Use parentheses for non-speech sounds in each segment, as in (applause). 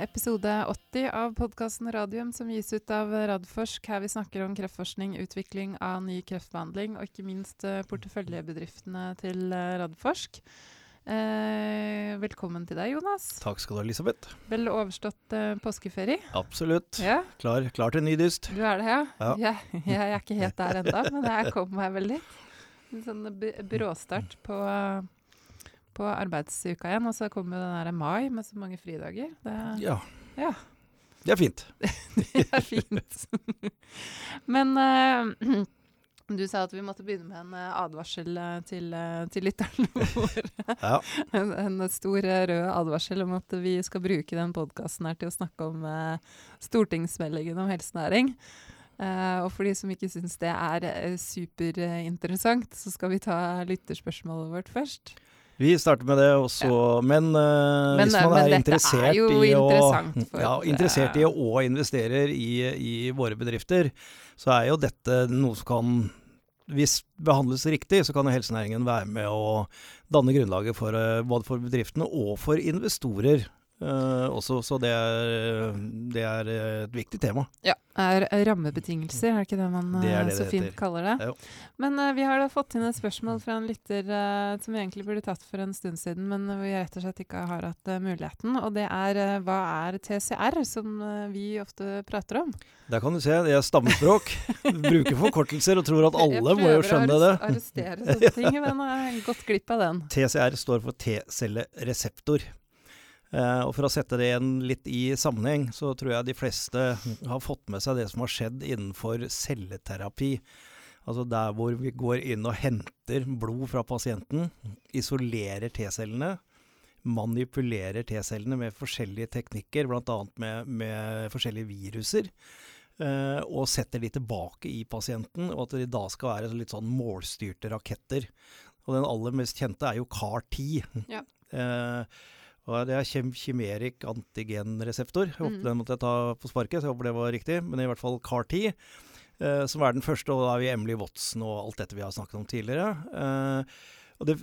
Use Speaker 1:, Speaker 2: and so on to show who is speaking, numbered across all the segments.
Speaker 1: episode 80 av podkasten Radium, som gis ut av Radforsk. Her vi snakker om kreftforskning, utvikling av ny kreftbehandling, og ikke minst uh, porteføljebedriftene til uh, Radforsk. Eh, velkommen til deg, Jonas.
Speaker 2: Takk skal du ha, Elisabeth.
Speaker 1: Vel overstått påskeferie?
Speaker 2: Absolutt.
Speaker 1: Ja.
Speaker 2: Klar, klar, til ny dyst.
Speaker 1: Du er det, ja?
Speaker 2: ja.
Speaker 1: Jeg, (laughs) jeg er ikke helt der ennå, men jeg kommer meg vel litt. En sånn bråstart på på arbeidsuka igjen. Og så kommer jo den der mai med så mange fridager. Det,
Speaker 2: ja.
Speaker 1: ja.
Speaker 2: Det er fint. (laughs)
Speaker 1: det er fint. (laughs) Men uh, (clears throat) du sa at vi måtte begynne med en uh, advarsel uh, til, til lytterne (laughs) våre.
Speaker 2: ja.
Speaker 1: en, en, stor rød advarsel om at vi skal bruke den podkasten her til å snakke om stortingsmeldingen om helsenæring. Uh, og for de som ikke syns det er uh, superinteressant, så skal vi ta lytterspørsmålet vårt først.
Speaker 2: Vi starter med det også, ja. men, uh, men, hvis man er interessert, er i, å, ja, interessert i å investere i, i, våre bedrifter, så er jo dette noe som kan Hvis behandles riktig, så kan jo helsenæringen være med å danne grunnlaget for uh, både for bedriftene og for investorer også, så det er, det er, et viktig tema.
Speaker 1: Ja. Er rammebetingelser, er det ikke det man det det så fint kaller det?
Speaker 2: Ja.
Speaker 1: Men uh, vi har da fått inn et spørsmål fra en lytter som vi egentlig burde tatt for en stund siden, men vi rett og slett ikke har hatt muligheten. Og det er hva er TCR, som vi ofte prater om?
Speaker 2: Der kan du se, det er stammespråk. (laughs) Bruker forkortelser og tror at alle må jo skjønne det.
Speaker 1: Jeg prøver å arrestere sånne ting, men jeg har gått glipp av den.
Speaker 2: TCR står for T-cellereseptor. Uh, og For å sette det igjen litt i sammenheng, så tror jeg de fleste har fått med seg det som har skjedd innenfor celleterapi. Altså der hvor vi går inn og henter blod fra pasienten, isolerer T-cellene, manipulerer T-cellene med forskjellige teknikker, bl.a. Med, med forskjellige viruser. Uh, og setter de tilbake i pasienten, og at de da skal være litt sånn målstyrte raketter. Og den aller mest kjente er jo CAR-10. Ja. Uh, det er kimeric antigenreseptor. håper Den måtte jeg ta på sparket, så jeg håper det var riktig. Men i hvert fall CAR-10, eh, som er den første. Og da er vi Emily Watson og alt dette vi har snakket om tidligere. Eh, og det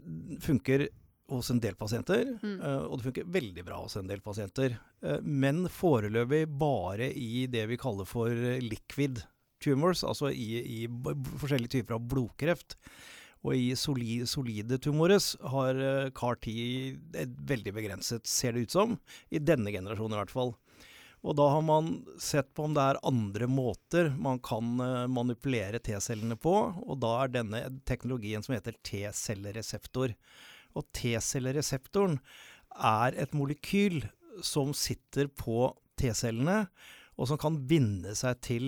Speaker 2: funker hos en del pasienter, mm. uh, og det funker veldig bra hos en del pasienter. Uh, men foreløpig bare i det vi kaller for liquid tumors, altså i, i forskjellige typer av blodkreft. Og i solide, solide tumores har eh, CAR-10 veldig begrenset, ser det ut som. I denne generasjonen i hvert fall. Og da har man sett på om det er andre måter man kan eh, manipulere T-cellene på. Og da er denne teknologien som heter T-cellereseptor. Og T-cellereseptoren er et molekyl som sitter på T-cellene, og som kan binde seg til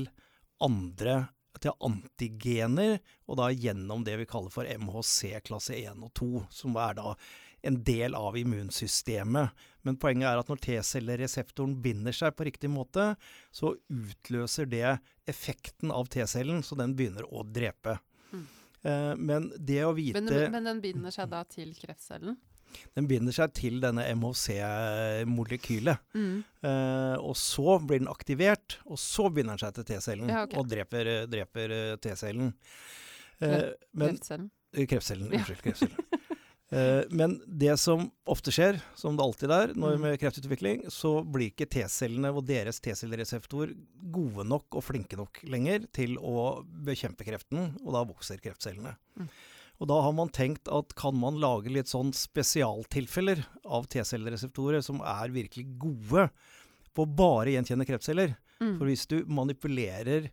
Speaker 2: andre til antigener, og da gjennom det vi kaller for MHC klasse 1 og 2, som er da en del av immunsystemet. Men poenget er at når T-cellereseptoren binder seg på riktig måte, så utløser det effekten av T-cellen, så den begynner å drepe. Mm. Eh, men det å vite
Speaker 1: men, men, den binder seg da til kreftcellen?
Speaker 2: Den binder seg til denne MHC-molekylet. Mm. Uh, og så blir den aktivert, og så binder den seg til T-cellen ja, okay. og dreper, dreper eh, T-cellen.
Speaker 1: Uh, kreftcellen?
Speaker 2: Kreftcellen, unnskyld. kreftcellen. Uh, (laughs) men det som ofte skjer, som det alltid er når mm. med kreftutvikling, så blir ikke T-cellene og deres T-cellereseptor gode nok og flinke nok lenger til å bekjempe kreften, og da vokser kreftcellene. Mm. Og da har man tenkt at kan man lage litt sånn spesialtilfeller av T-cellereseptorer som er virkelig gode på å bare gjenkjenne kreftceller. Mm. For hvis du manipulerer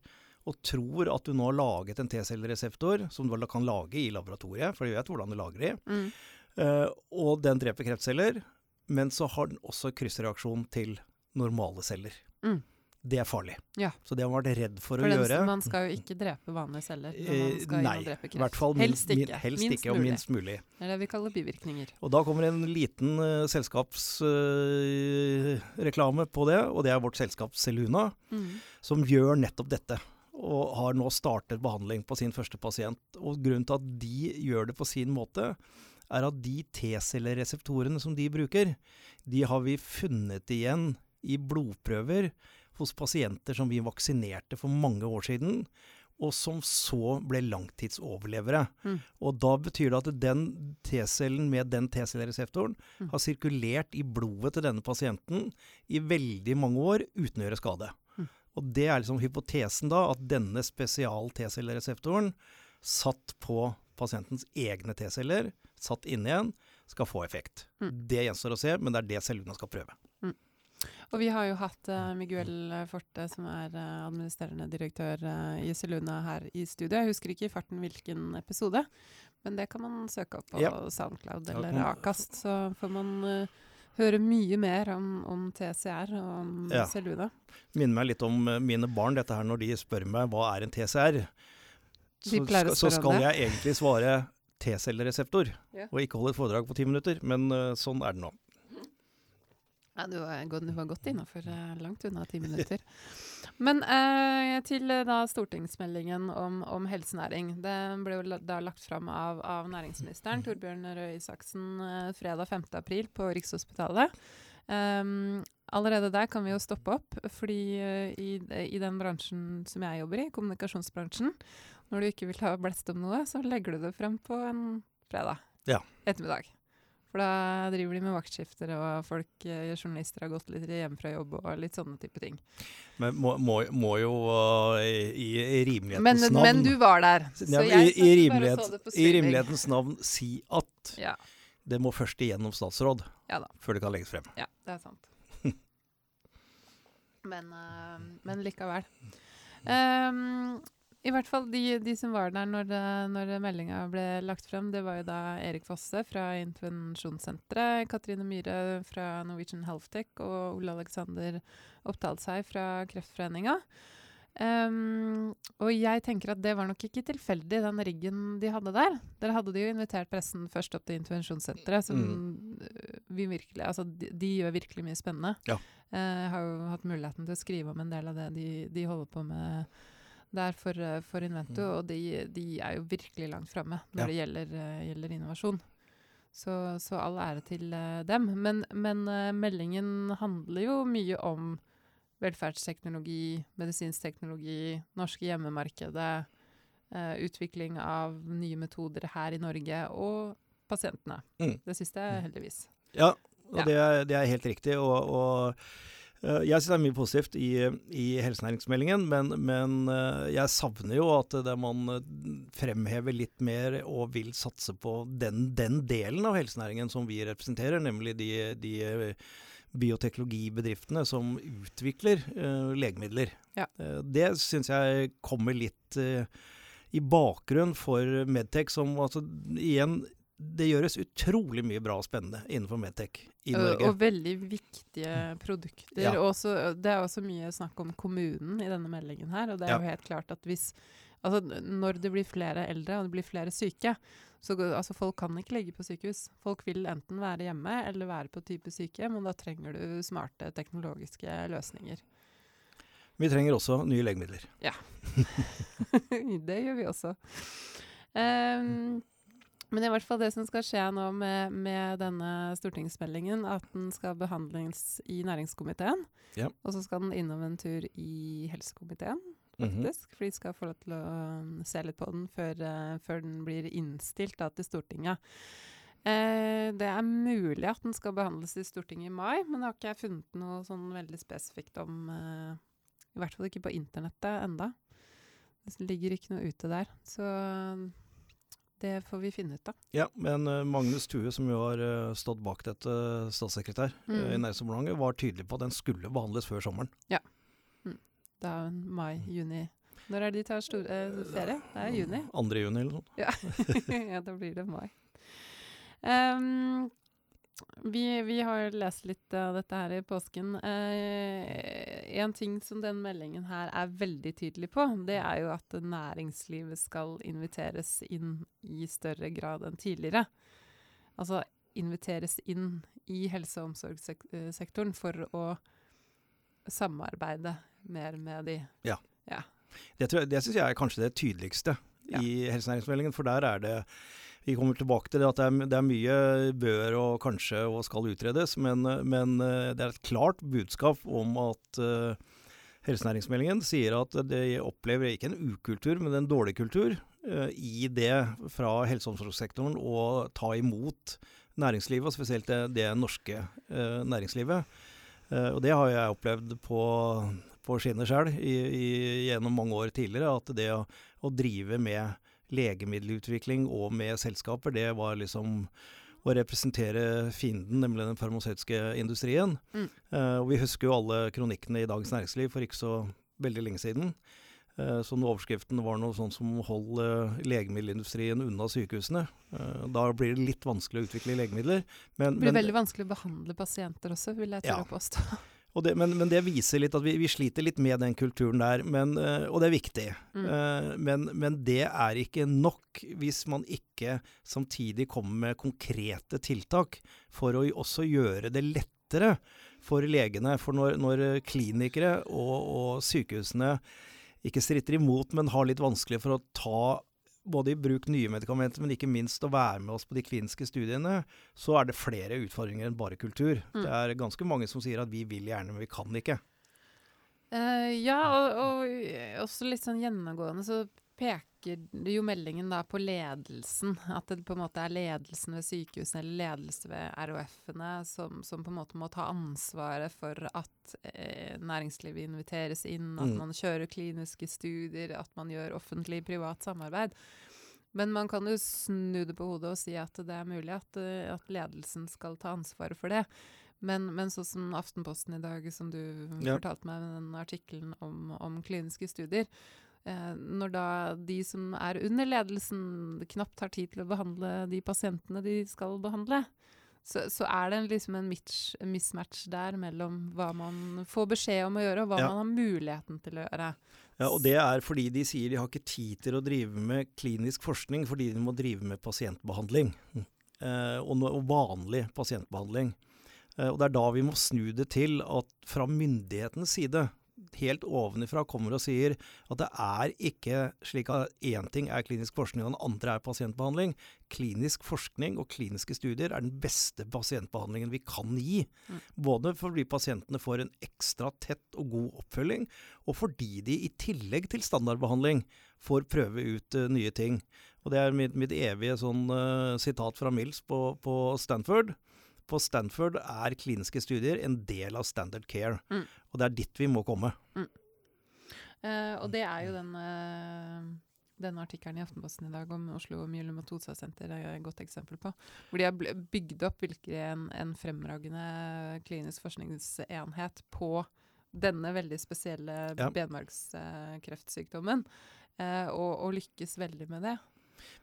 Speaker 2: og tror at du nå har laget en T-cellereseptor, som du kan lage i laboratoriet, for du vet hvordan du lager de, mm. uh, og den dreper kreftceller, men så har den også kryssreaksjon til normale celler. Mm det er farlig.
Speaker 1: Ja.
Speaker 2: Så det har man vært redd for,
Speaker 1: for
Speaker 2: å gjøre.
Speaker 1: Man skal jo ikke drepe vanlige celler. når man skal
Speaker 2: nei, drepe hvert fall helst ikke, min, helst minst, ikke og minst mulig.
Speaker 1: Det er det vi kaller bivirkninger.
Speaker 2: Og da kommer en liten uh, selskapsreklame uh, på det, og det er vårt selskap Seluna, mm. som gjør nettopp dette. Og har nå startet behandling på sin første pasient. Og grunnen til at de gjør det på sin måte, er at de T-cellereseptorene som de bruker, de har vi funnet igjen i blodprøver hos pasienter som vi vaksinerte for mange år siden. og som så ble langtidsoverlevere.
Speaker 1: Mm.
Speaker 2: Og da betyr det at den T-cellen med den T-cellereseptoren
Speaker 1: Mm.
Speaker 2: har sirkulert i blodet til denne pasienten i veldig mange år uten å gjøre skade.
Speaker 1: Mm.
Speaker 2: Og det er liksom hypotesen da, at denne spesial T-cellereseptoren satt på pasientens egne T-celler, satt inne igjen, skal få effekt.
Speaker 1: Mm.
Speaker 2: Det gjenstår å se, men det er det cellene skal prøve.
Speaker 1: Og vi har jo hatt eh, Miguel Forte, som er eh, administrerende direktør eh, i Seluna her i studio. Jeg husker ikke i farten hvilken episode, men det kan man søke opp på
Speaker 2: Ja.
Speaker 1: Soundcloud eller Akast, så får man uh, høre mye mer om, om TCR og om
Speaker 2: Ja.
Speaker 1: Seluna.
Speaker 2: Minner meg litt om eh, mine barn, dette her når de spør meg hva er en TCR. Så, skal, så skal jeg egentlig svare T-cellereseptor,
Speaker 1: Ja.
Speaker 2: og ikke holde et foredrag på ti minutter. Men uh, sånn er det nå.
Speaker 1: Ja, du var, du var godt innafor, langt unna ti minutter. Men eh, til eh, da stortingsmeldingen om, om helsenæring. Det ble jo da lagt fram av, av næringsministeren, Torbjørn Røe Isaksen, eh, fredag 5. april på Rikshospitalet. Um, allerede der kan vi jo stoppe opp, fordi uh, i, i den bransjen som jeg jobber i, kommunikasjonsbransjen, når du ikke vil ha blest om noe, så legger du det frem på en fredag
Speaker 2: Ja.
Speaker 1: ettermiddag. For da driver de med vaktskifter, og folk, eh, journalister har gått litt hjemme fra jobb og litt sånne type ting.
Speaker 2: Men må, må, må jo uh, i, i rimelighetens
Speaker 1: Men,
Speaker 2: navn
Speaker 1: men du var der, så
Speaker 2: Ja,
Speaker 1: jeg
Speaker 2: i, i,
Speaker 1: rimelighet, bare så det på
Speaker 2: I rimelighetens navn si at
Speaker 1: Ja,
Speaker 2: det må først igjennom statsråd
Speaker 1: ja
Speaker 2: før det kan legges frem.
Speaker 1: Ja, det er sant. (laughs) Men, uh, men likevel. Ehm, I hvert fall de, de som var der når, det- når meldinga ble lagt frem, det var jo da Erik Fosse fra Intervensjonssenteret, Katrine Myhre fra Norwegian Healthtech og Ole Alexander Oppdalsheim fra Kreftforeninga. Um, og jeg tenker at det var nok ikke tilfeldig, den riggen de hadde der. Der hadde de jo invitert pressen først opp til intervensjonssenteret, som mm. vi virkelig Altså, de, de gjør virkelig mye spennende.
Speaker 2: Ja.
Speaker 1: Uh, har jo hatt muligheten til å skrive om en del av det de, de holder på med der for, eh, for Invento,
Speaker 2: Mm.
Speaker 1: og de, de er jo virkelig langt framme når
Speaker 2: Ja.
Speaker 1: det gjelder, eh, gjelder innovasjon. Så, så all ære til eh, dem. Men, men meldingen handler jo mye om velferdsteknologi, medisinsk teknologi, norske hjemmemarkedet, utvikling av nye metoder her i Norge, og pasientene.
Speaker 2: Mm.
Speaker 1: Det siste
Speaker 2: Mm.
Speaker 1: heldigvis.
Speaker 2: Ja, og
Speaker 1: Ja.
Speaker 2: Det, er, det er helt riktig. Og, og jeg syns det er mye positivt i, i helsenæringsmeldingen, men, men eh, jeg savner jo at det man eh, fremhever litt mer og vil satse på den, den delen av helsenæringen som vi representerer, nemlig de, de eh, bioteknologibedriftene som utvikler uh, legemidler.
Speaker 1: Ja.
Speaker 2: Eh, det syns jeg kommer litt uh, i bakgrunn for Medtech, som altså igjen det gjøres utrolig mye bra og spennende innenfor Medtech i
Speaker 1: Og,
Speaker 2: Norge.
Speaker 1: og veldig viktige produkter.
Speaker 2: Ja.
Speaker 1: Også, det er også mye snakk om kommunen i denne meldingen her. Og det er
Speaker 2: Ja.
Speaker 1: jo helt klart at hvis Altså når det blir flere eldre og det blir flere syke, så altså folk kan ikke ligge på sykehus. Folk vil enten være hjemme eller være på type sykehjem, og da trenger du smarte teknologiske løsninger.
Speaker 2: Vi trenger også nye legemidler. Ja. (laughs)
Speaker 1: det gjør vi også. Ehm, men i hvert fall det som skal skje nå med, med denne stortingsmeldingen, at den skal behandles i næringskomiteen.
Speaker 2: Ja.
Speaker 1: Og så skal den innom en tur i helsekomiteen,
Speaker 2: Mhm.
Speaker 1: faktisk. For de skal få lov til å um, se litt på den før, eh, før den blir innstilt da, til Stortinget. Eh, det er mulig at den skal behandles i Stortinget i mai, men det har ikke jeg funnet noe sånn veldig spesifikt om. Eh, I hvert fall ikke på internettet enda. Det ligger ikke noe ute der. Så um, det får vi finne ut av.
Speaker 2: Ja, men eh, Magnus Thue, som jo har eh, stått bak dette, statssekretær mm. i
Speaker 1: Mm.
Speaker 2: Næringsdepartementet, var tydelig på at den skulle behandles før sommeren. Ja.
Speaker 1: Da mai, juni. Når er det de tar store eh, ferie? Det er juni.
Speaker 2: 2. juni eller noe.
Speaker 1: Ja, (laughs) ja da blir det mai. Ehm, vi, vi har lest litt av dette her i påsken. Eh, en ting som den meldingen her er veldig tydelig på, det er jo at næringslivet skal inviteres inn i større grad enn tidligere. Altså inviteres inn i helse- og omsorgssektoren for å samarbeide mer med de.
Speaker 2: Det, tror jeg- det syns jeg er kanskje det tydeligste
Speaker 1: Ja.
Speaker 2: i helsenæringsmeldingen, for der er det Vi kommer tilbake til det at det er, det er mye bør og kanskje og skal utredes, men, men eh, det er et klart budskap om at uh, helsenæringsmeldingen sier at de opplever ikke en ukultur, men en dårlig kultur uh, i det fra helse- og omsorgssektoren å ta imot næringslivet, og spesielt det, det norske uh, næringslivet. Og det har jeg opplevd på, på skinner sjøl gjennom mange år tidligere, at det å, å drive med legemiddelutvikling og med selskaper, det var liksom å representere fienden, nemlig den farmasøytiske industrien. Mm. Uh, og vi husker jo alle kronikkene i Dagens Næringsliv for ikke så veldig lenge siden. Uh, så overskriften var noe sånn som 'hold uh, legemiddelindustrien unna sykehusene'. da blir det litt vanskelig å utvikle legemidler.
Speaker 1: Men, det blir men, veldig vanskelig å behandle pasienter også, vil jeg tørre ja. påstå.
Speaker 2: Det, men, men, det viser litt at vi, vi, sliter litt med den kulturen der, men, uh, og det er viktig. Mm. Uh, men, men, det er ikke nok hvis man ikke samtidig kommer med konkrete tiltak for å også gjøre det lettere for legene. For når, når klinikere og, og sykehusene ikke stritter imot, men har litt vanskelig for å ta både i bruk nye medikamenter, men ikke minst å være med oss på de kliniske studiene, så er det flere utfordringer enn bare kultur. Mm. Det er ganske mange som sier at vi vil gjerne, men vi kan ikke.
Speaker 1: Uh, ja, og, og, også litt sånn gjennomgående så peker jo meldingen da på ledelsen. At det på en måte er ledelsen ved sykehusene eller ledelse ved RHF-ene som, som, på en måte må ta ansvaret for at eh, næringslivet inviteres inn, at mm. man kjører kliniske studier, at man gjør offentlig-privat samarbeid. Men man kan jo snu det på hodet og si at det er mulig at, eh, at ledelsen skal ta ansvaret for det. Men, men sånn som Aftenposten i dag, som du ja. fortalte meg med den artikkelen om, om kliniske studier, når da de som er under ledelsen, knapt har tid til å behandle de pasientene de skal behandle, så, så er det liksom en mismatch der mellom hva man får beskjed om å gjøre, og hva ja. man har muligheten til å gjøre.
Speaker 2: Ja, og Det er fordi de sier de har ikke tid til å drive med klinisk forskning, fordi de må drive med pasientbehandling. Eh, og, og, vanlig pasientbehandling. Eh, og Det er da vi må snu det til at fra myndighetens side helt ovenifra kommer og sier at det er ikke slik at én ting er klinisk forskning og den andre er pasientbehandling. Klinisk forskning og kliniske studier er den beste pasientbehandlingen vi kan gi. Mm. Både fordi pasientene får en ekstra tett og god oppfølging, og fordi de i tillegg til standardbehandling får prøve ut uh, nye ting. Og Det er mitt, mitt evige sånn, uh, sitat fra Mills på, på Stanford på Stanford er kliniske studier en del av standard care. Mm. Og det er dit vi må komme. Mm.
Speaker 1: Uh, og det er jo den, uh, denne artikkelen i Aftenposten i dag om Oslo Myelomatosesenter er et godt eksempel på. Hvor de har bygd opp virkelig en, en fremragende klinisk forskningsenhet på denne veldig spesielle ja. benmargskreftsykdommen. Uh, og, og lykkes veldig med det.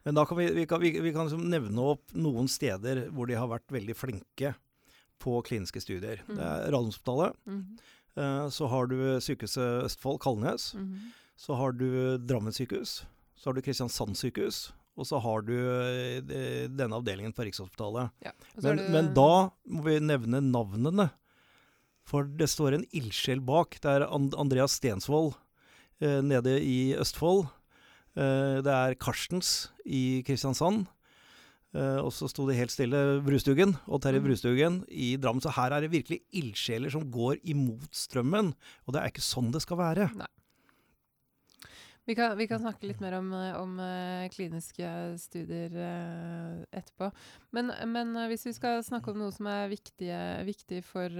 Speaker 2: Men da kan vi, vi, kan, vi, vi kan liksom nevne opp noen steder hvor de har vært veldig flinke på kliniske studier. Mm. Det er Radiumhospitalet. Mm. Eh, så har du Sykehuset Østfold, Kalnes. Mm. Så har du Drammen sykehus. Så har du Kristiansand sykehus. Og så har du uh, denne avdelingen på Rikshospitalet. Ja, men, men, da må vi nevne navnene. For det står en ildsjel bak. Det er And Andreas Stensvold eh, nede i Østfold. Eh, det er Karstens i Kristiansand. Uh, og så sto det helt stille Brustugen og Terje mm. Brustugen i Drammen. Så her er det virkelig ildsjeler som går imot strømmen. Og det er ikke sånn det skal være. Nei.
Speaker 1: Vi kan, vi kan snakke litt mer om, om uh, kliniske studier uh, etterpå. Men, men hvis vi skal snakke om noe som er viktige, viktig for,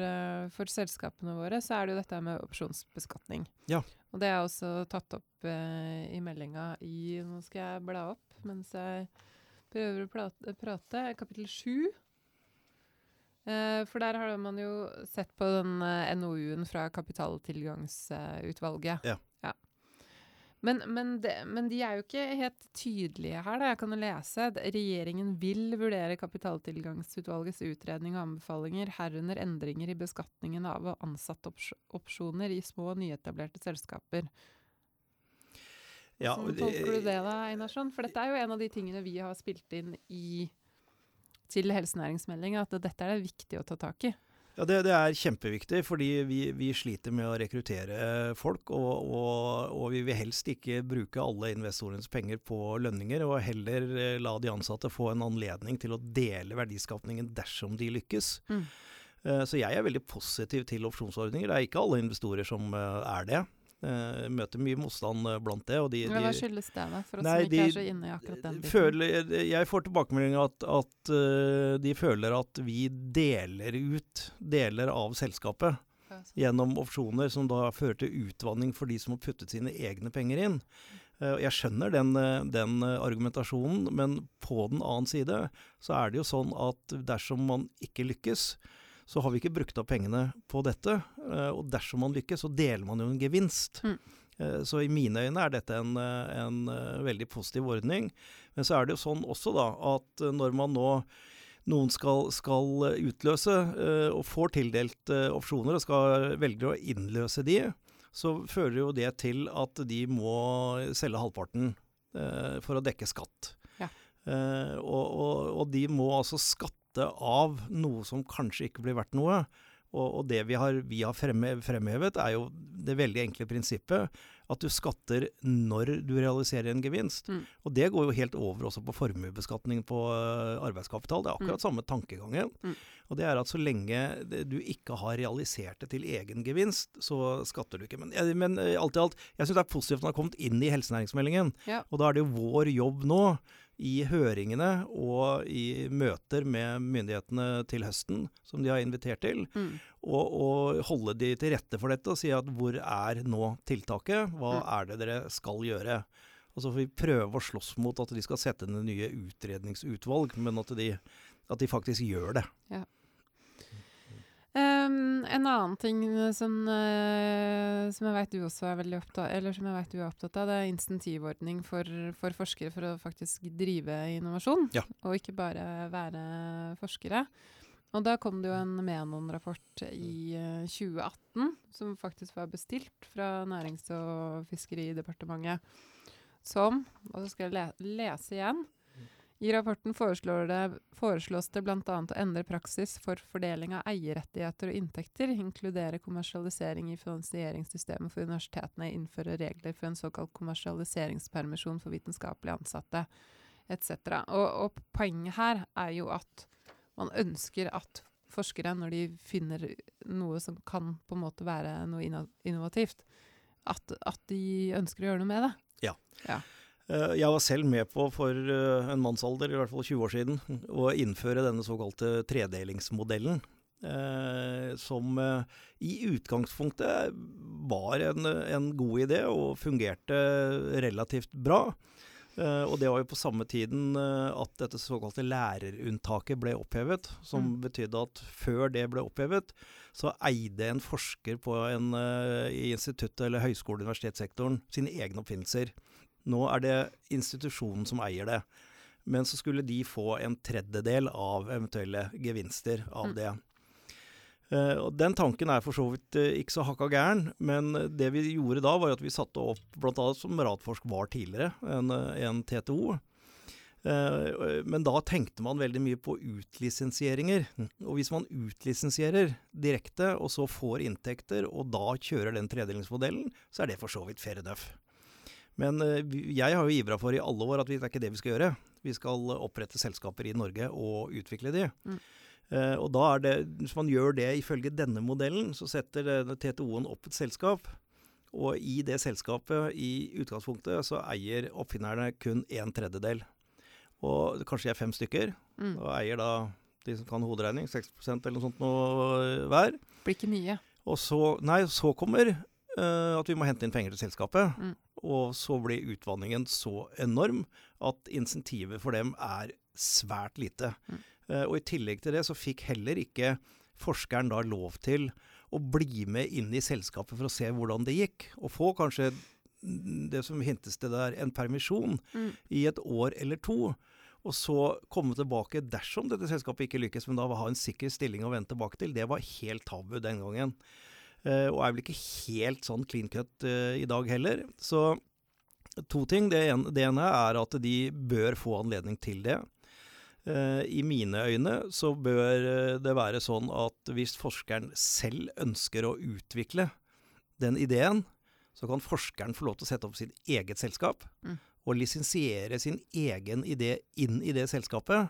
Speaker 1: for, selskapene våre, så er det jo dette med opsjonsbeskatning. Ja. Og det er også tatt opp eh, i meldinga i Nå skal jeg bla opp mens jeg prøver å prate, prate kapittel sju. Eh, for der har man jo sett på den eh, NOU-en fra kapitaltilgangsutvalget. Ja. ja. Men, men, de, men, de er jo ikke helt tydelige her. Da. Jeg kan jo lese. Regjeringen vil vurdere kapitaltilgangsutvalgets utredning og anbefalinger, herunder endringer i beskatningen av ansattopsjoner i små, nyetablerte selskaper. Ja, Sånn tolker du det da, Einarsson? For dette er jo en av de tingene vi har spilt inn i, til helsenæringsmeldinga, at dette er det viktig å ta tak i.
Speaker 2: Ja, det, det, er kjempeviktig, fordi vi, vi, sliter med å rekruttere folk. Og, og, og, vi vil helst ikke bruke alle investorenes penger på lønninger, og heller eh, la de ansatte få en anledning til å dele verdiskapningen dersom de lykkes. Mm. Eh, så jeg er veldig positiv til opsjonsordninger. Det er ikke alle investorer som eh, er det. Jeg møter mye motstand blant det.
Speaker 1: De, Hva skyldes det, da? For oss nei, som ikke de, er så inne i akkurat den biten. Føler,
Speaker 2: jeg får tilbakemeldinger at, at de føler at vi deler ut deler av selskapet gjennom opsjoner, som da fører til utvanning for de som har puttet sine egne penger inn. Eh, jeg skjønner den, eh, den, eh, argumentasjonen, men på den annen side så er det jo sånn at dersom man ikke lykkes, så har vi ikke brukt opp pengene på dette. Og dersom man lykkes, så deler man jo en gevinst. Mm. Så i mine øyne er dette en, en, veldig positiv ordning. Men så er det jo sånn også da at når man nå noen skal, skal utløse og får tildelt opsjoner og skal velge å innløse de, så fører jo det til at de må selge halvparten eh, for å dekke skatt. Ja. Eh, og, og, og, de må altså skatte av noe som kanskje ikke blir verdt noe. Og, og det vi har, vi har fremhevet, er jo det veldig enkle prinsippet at du skatter når du realiserer en gevinst. Mm. Og det går jo helt over også på formuebeskatning på uh, arbeidskapital. Det er akkurat mm. samme tankegangen. Mm. Og det er at så lenge du ikke har realisert det til egen gevinst, så skatter du ikke. Men, men uh, alt i alt, jeg syns det er positivt at den har kommet inn i helsenæringsmeldingen. Ja. Og da er det jo vår jobb nå i høringene og i møter med myndighetene til høsten, som de har invitert til, mm. og, og, holde de til rette for dette og si at hvor er nå tiltaket? Hva mm. er det dere skal gjøre? Og så får vi prøve å slåss mot at de skal sette ned nye utredningsutvalg, men at de, at de faktisk gjør det. Ja.
Speaker 1: Um, en annen ting som, uh, som jeg vet du også er veldig opptatt eller som jeg vet du er opptatt av, det er insentivordning for, for forskere for å faktisk drive innovasjon, ja. og ikke bare være forskere. Og da kom det jo en Menon-rapport i uh, eh, 2018 som faktisk var bestilt fra Nærings- og fiskeridepartementet, som Og så skal jeg le lese igjen. I rapporten det, foreslås det bl.a. å endre praksis for fordeling av eierrettigheter og inntekter, inkludere kommersialisering i finansieringssystemet for universitetene, innføre regler for en såkalt kommersialiseringspermisjon for vitenskapelig ansatte, etc. Og, og poenget her er jo at man ønsker at forskere, når de finner noe som kan på en måte være noe innovativt, at, at de ønsker å gjøre noe med det.
Speaker 2: Ja. ja. Eh, jeg var selv med på for eh, en mannsalder, i hvert fall 20 år siden, å innføre denne såkalte tredelingsmodellen. Eh, som i utgangspunktet var en, en, god idé og fungerte relativt bra. og det var jo på samme tiden at dette såkalte lærerunntaket ble opphevet. Som mm. betydde at før det ble opphevet, så eide en forsker på en, i instituttet eller høyskole- og universitetssektoren sine egne oppfinnelser. Nå er det institusjonen som eier det. Men så skulle de få en tredjedel av eventuelle gevinster av mm. det. Uh, og Den tanken er for så vidt uh, ikke så hakka gæren, men det vi gjorde da, var at vi satte opp, bl.a. som Radforsk var tidligere, en, en TTO. Uh, men da tenkte man veldig mye på utlisensieringer. Og hvis man utlisensierer direkte, og så får inntekter, og da kjører den tredelingsmodellen, så er det for så vidt fair enough. Men eh, jeg har jo ivra for i alle år at det er ikke det vi skal gjøre. Vi skal opprette selskaper i Norge og utvikle de. Mm. Uh, og da er det, Hvis man gjør det ifølge denne modellen, så setter TTO-en opp et selskap. Og i det selskapet, i utgangspunktet, så eier oppfinnerne kun en tredjedel. Og kanskje de er fem stykker. Mm. Og eier da de som kan hoderegning, 6% eller noe sånt noe hver.
Speaker 1: Blir ikke mye.
Speaker 2: Og så, nei, så kommer uh, at vi må hente inn penger til selskapet. Mm. Og så blir utvanningen så enorm at insentivet for dem er svært lite. Mm. Uh, og i tillegg til det så fikk heller ikke forskeren da lov til å bli med inn i selskapet for å se hvordan det gikk. Og få kanskje det som hintes til der, en permisjon mm. i et år eller to. Og så komme tilbake dersom dette selskapet ikke lykkes, men da ha en sikker stilling å vende tilbake til. Det var helt tabu den gangen. Uh, og er vel ikke helt sånn clean cut uh, i dag heller. Så to ting. Det ene, det ene, er at de bør få anledning til det. Uh, I mine øyne så bør det være sånn at hvis forskeren selv ønsker å utvikle den ideen, så kan forskeren få lov til å sette opp sitt eget selskap mm. og lisensiere sin egen idé inn i det selskapet.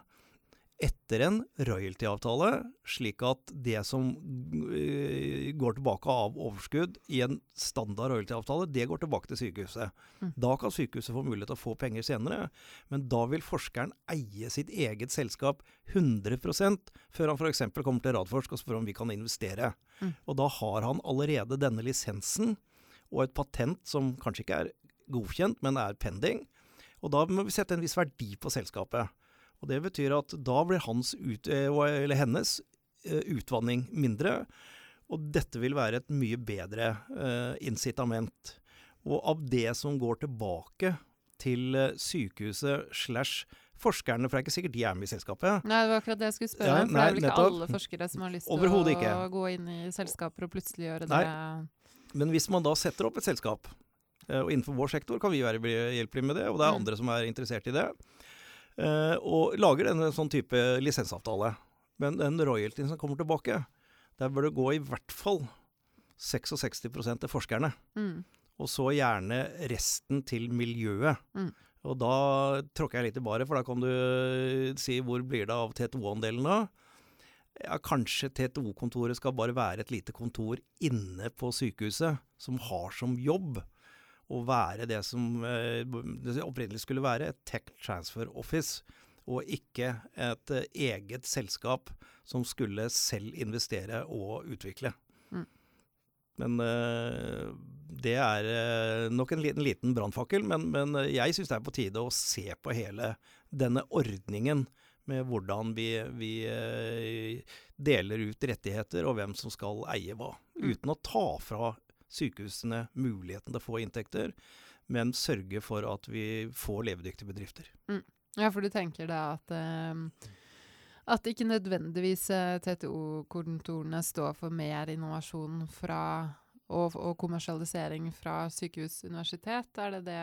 Speaker 2: Etter en royalty-avtale, slik at det som uh, går tilbake av overskudd i en standard royalty-avtale, det går tilbake til sykehuset. Mm. Da kan sykehuset få mulighet til å få penger senere, men da vil forskeren eie sitt eget selskap 100% før han f.eks. kommer til Radforsk og spør om vi kan investere. Mm. Og da har han allerede denne lisensen og et patent som kanskje ikke er godkjent, men er pending. Og da må vi sette en viss verdi på selskapet. Og Det betyr at da blir hans ut, eh, eller hennes eh, utvanning mindre. Og dette vil være et mye bedre uh, incitament. Og av det som går tilbake til sykehuset slash forskerne, for det er ikke sikkert de er med i selskapet.
Speaker 1: Nei, det var akkurat det jeg skulle spørre. Ja, for det er vel ikke nettopp. alle forskere som har lyst til å gå inn i selskaper og plutselig gjøre det.
Speaker 2: Nei. Men hvis man da setter opp et selskap, og innenfor vår sektor kan vi være hjelpelige med det, og det er mm. andre som er interessert i det, og lager en sånn type lisensavtale. Men den royaltyen som kommer tilbake, der bør det gå i hvert fall 66% til forskerne. Mm. Og så gjerne resten til miljøet. Mm. Og da tråkker jeg litt i baret, for da kan du si hvor blir det av TTO-andelen da? Ja, kanskje TTO-kontoret skal bare være et lite kontor inne på sykehuset, som har som jobb å være det som eh, det opprinnelig skulle være, et tech transfer office. Og ikke et eh, eget selskap som skulle selv investere og utvikle. Mm. Men uh, det er nok en liten, liten brannfakkel. Men, men, jeg syns det er på tide å se på hele denne ordningen med hvordan vi, vi deler ut rettigheter, og hvem som skal eie hva. Mm. Uten å ta fra sykehusene muligheten til å få inntekter, men sørge for at vi får levedyktige bedrifter.
Speaker 1: Mm. Ja, for du tenker da at uh, at ikke nødvendigvis eh, TTO-kontorene står for mer innovasjon fra og, og, kommersialisering fra sykehus-universitet? Er det det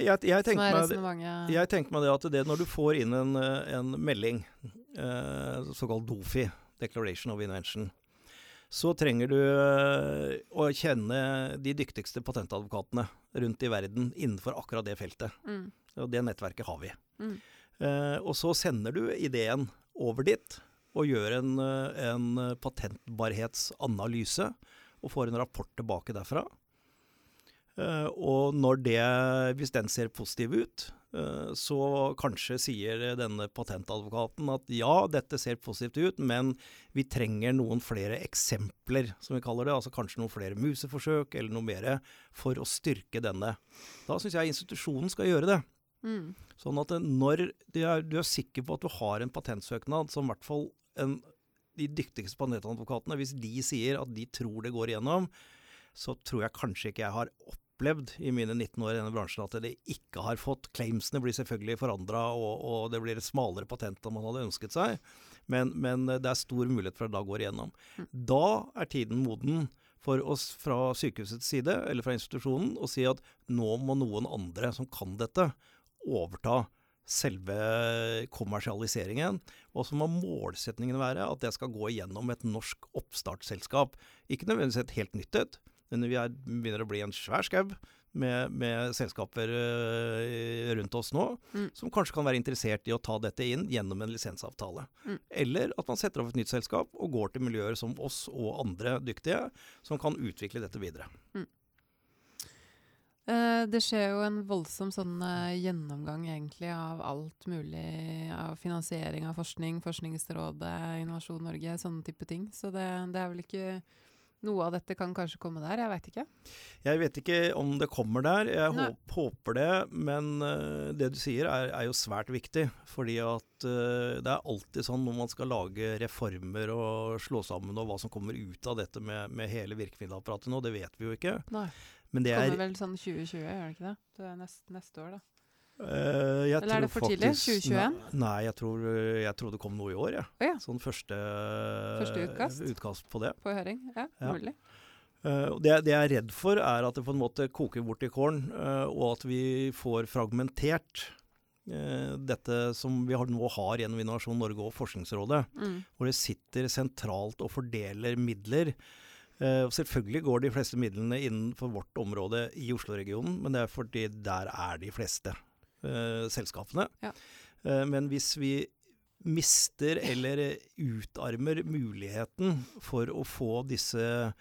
Speaker 2: jeg, jeg som er resonnementet? Jeg tenker meg det at det når du får inn en, en melding, eh, såkalt DOFI, Declaration of Invention, så trenger du eh, å kjenne de dyktigste patentadvokatene rundt i verden innenfor akkurat det feltet. Mm. Og det nettverket har vi. Mm. Eh, og så sender du ideen over dit og gjør en, eh, en patentbarhetsanalyse og får en rapport tilbake derfra. Eh, og når det, hvis den ser positiv ut, så kanskje sier denne patentadvokaten at ja, dette ser positivt ut, men vi trenger noen flere eksempler, som vi kaller det. Altså kanskje noen flere museforsøk eller noe mer for å styrke denne. Da syns jeg institusjonen skal gjøre det. Mm. Sånn at når du er, du er, sikker på at du har en patentsøknad som i hvert fall en, de dyktigste patentadvokatene, hvis de sier at de tror det går igjennom, så tror jeg kanskje ikke jeg har opplevd i mine 19 år i denne bransjen at det ikke har fått. Claimsene blir selvfølgelig forandra, og, og, det blir et smalere patent enn man hadde ønsket seg. Men, men, det er stor mulighet for at det da går igjennom. Mm. Da er tiden moden for oss fra sykehusets side, eller fra institusjonen, å si at nå må noen andre som kan dette, overta selve kommersialiseringen. Og så må målsetningen være at det skal gå igjennom et norsk oppstartsselskap. Ikke nødvendigvis et helt nytt et, vi er, begynner å bli en svær skau med, med, selskaper uh, rundt oss nå, mm. som kanskje kan være interessert i å ta dette inn gjennom en lisensavtale. Mm. Eller at man setter opp et nytt selskap og går til miljøer som oss og andre dyktige, som kan utvikle dette videre. Mm.
Speaker 1: Uh, det skjer jo en voldsom sånn uh, gjennomgang egentlig av alt mulig av finansiering av forskning, Forskningsrådet, Innovasjon Norge, sånne type ting. Så det, det er vel ikke noe av dette kan kanskje komme der, jeg veit ikke.
Speaker 2: Jeg vet ikke om det kommer der, jeg håper, håper det. Men uh, det du sier er, er, jo svært viktig. Fordi at uh, det er alltid sånn når man skal lage reformer og slå sammen, og hva som kommer ut av dette med, med hele virkemiddelapparatet nå, det vet vi jo ikke.
Speaker 1: Nei. Men det, det kommer vel sånn 2020, gjør det ikke det? Det er neste, neste år, da.
Speaker 2: Uh,
Speaker 1: Eller er det for tidlig? 2021?
Speaker 2: Nei, jeg tror, jeg tror, det kom noe i år. Ja. Oh, ja. Sånn første, første utkast. utkast. på det.
Speaker 1: På høring, ja, ja. mulig.
Speaker 2: Uh, det, det, jeg er redd for, er at det på en måte koker bort i kålen, uh, og at vi får fragmentert dette som vi har, nå har gjennom Innovasjon Norge og Forskningsrådet, mm. hvor det sitter sentralt og fordeler midler. Uh, selvfølgelig går de fleste midlene innenfor vårt område i Oslo-regionen, men det er fordi der er de fleste uh, selskapene. Ja. Uh, men hvis vi mister eller utarmer muligheten for å få disse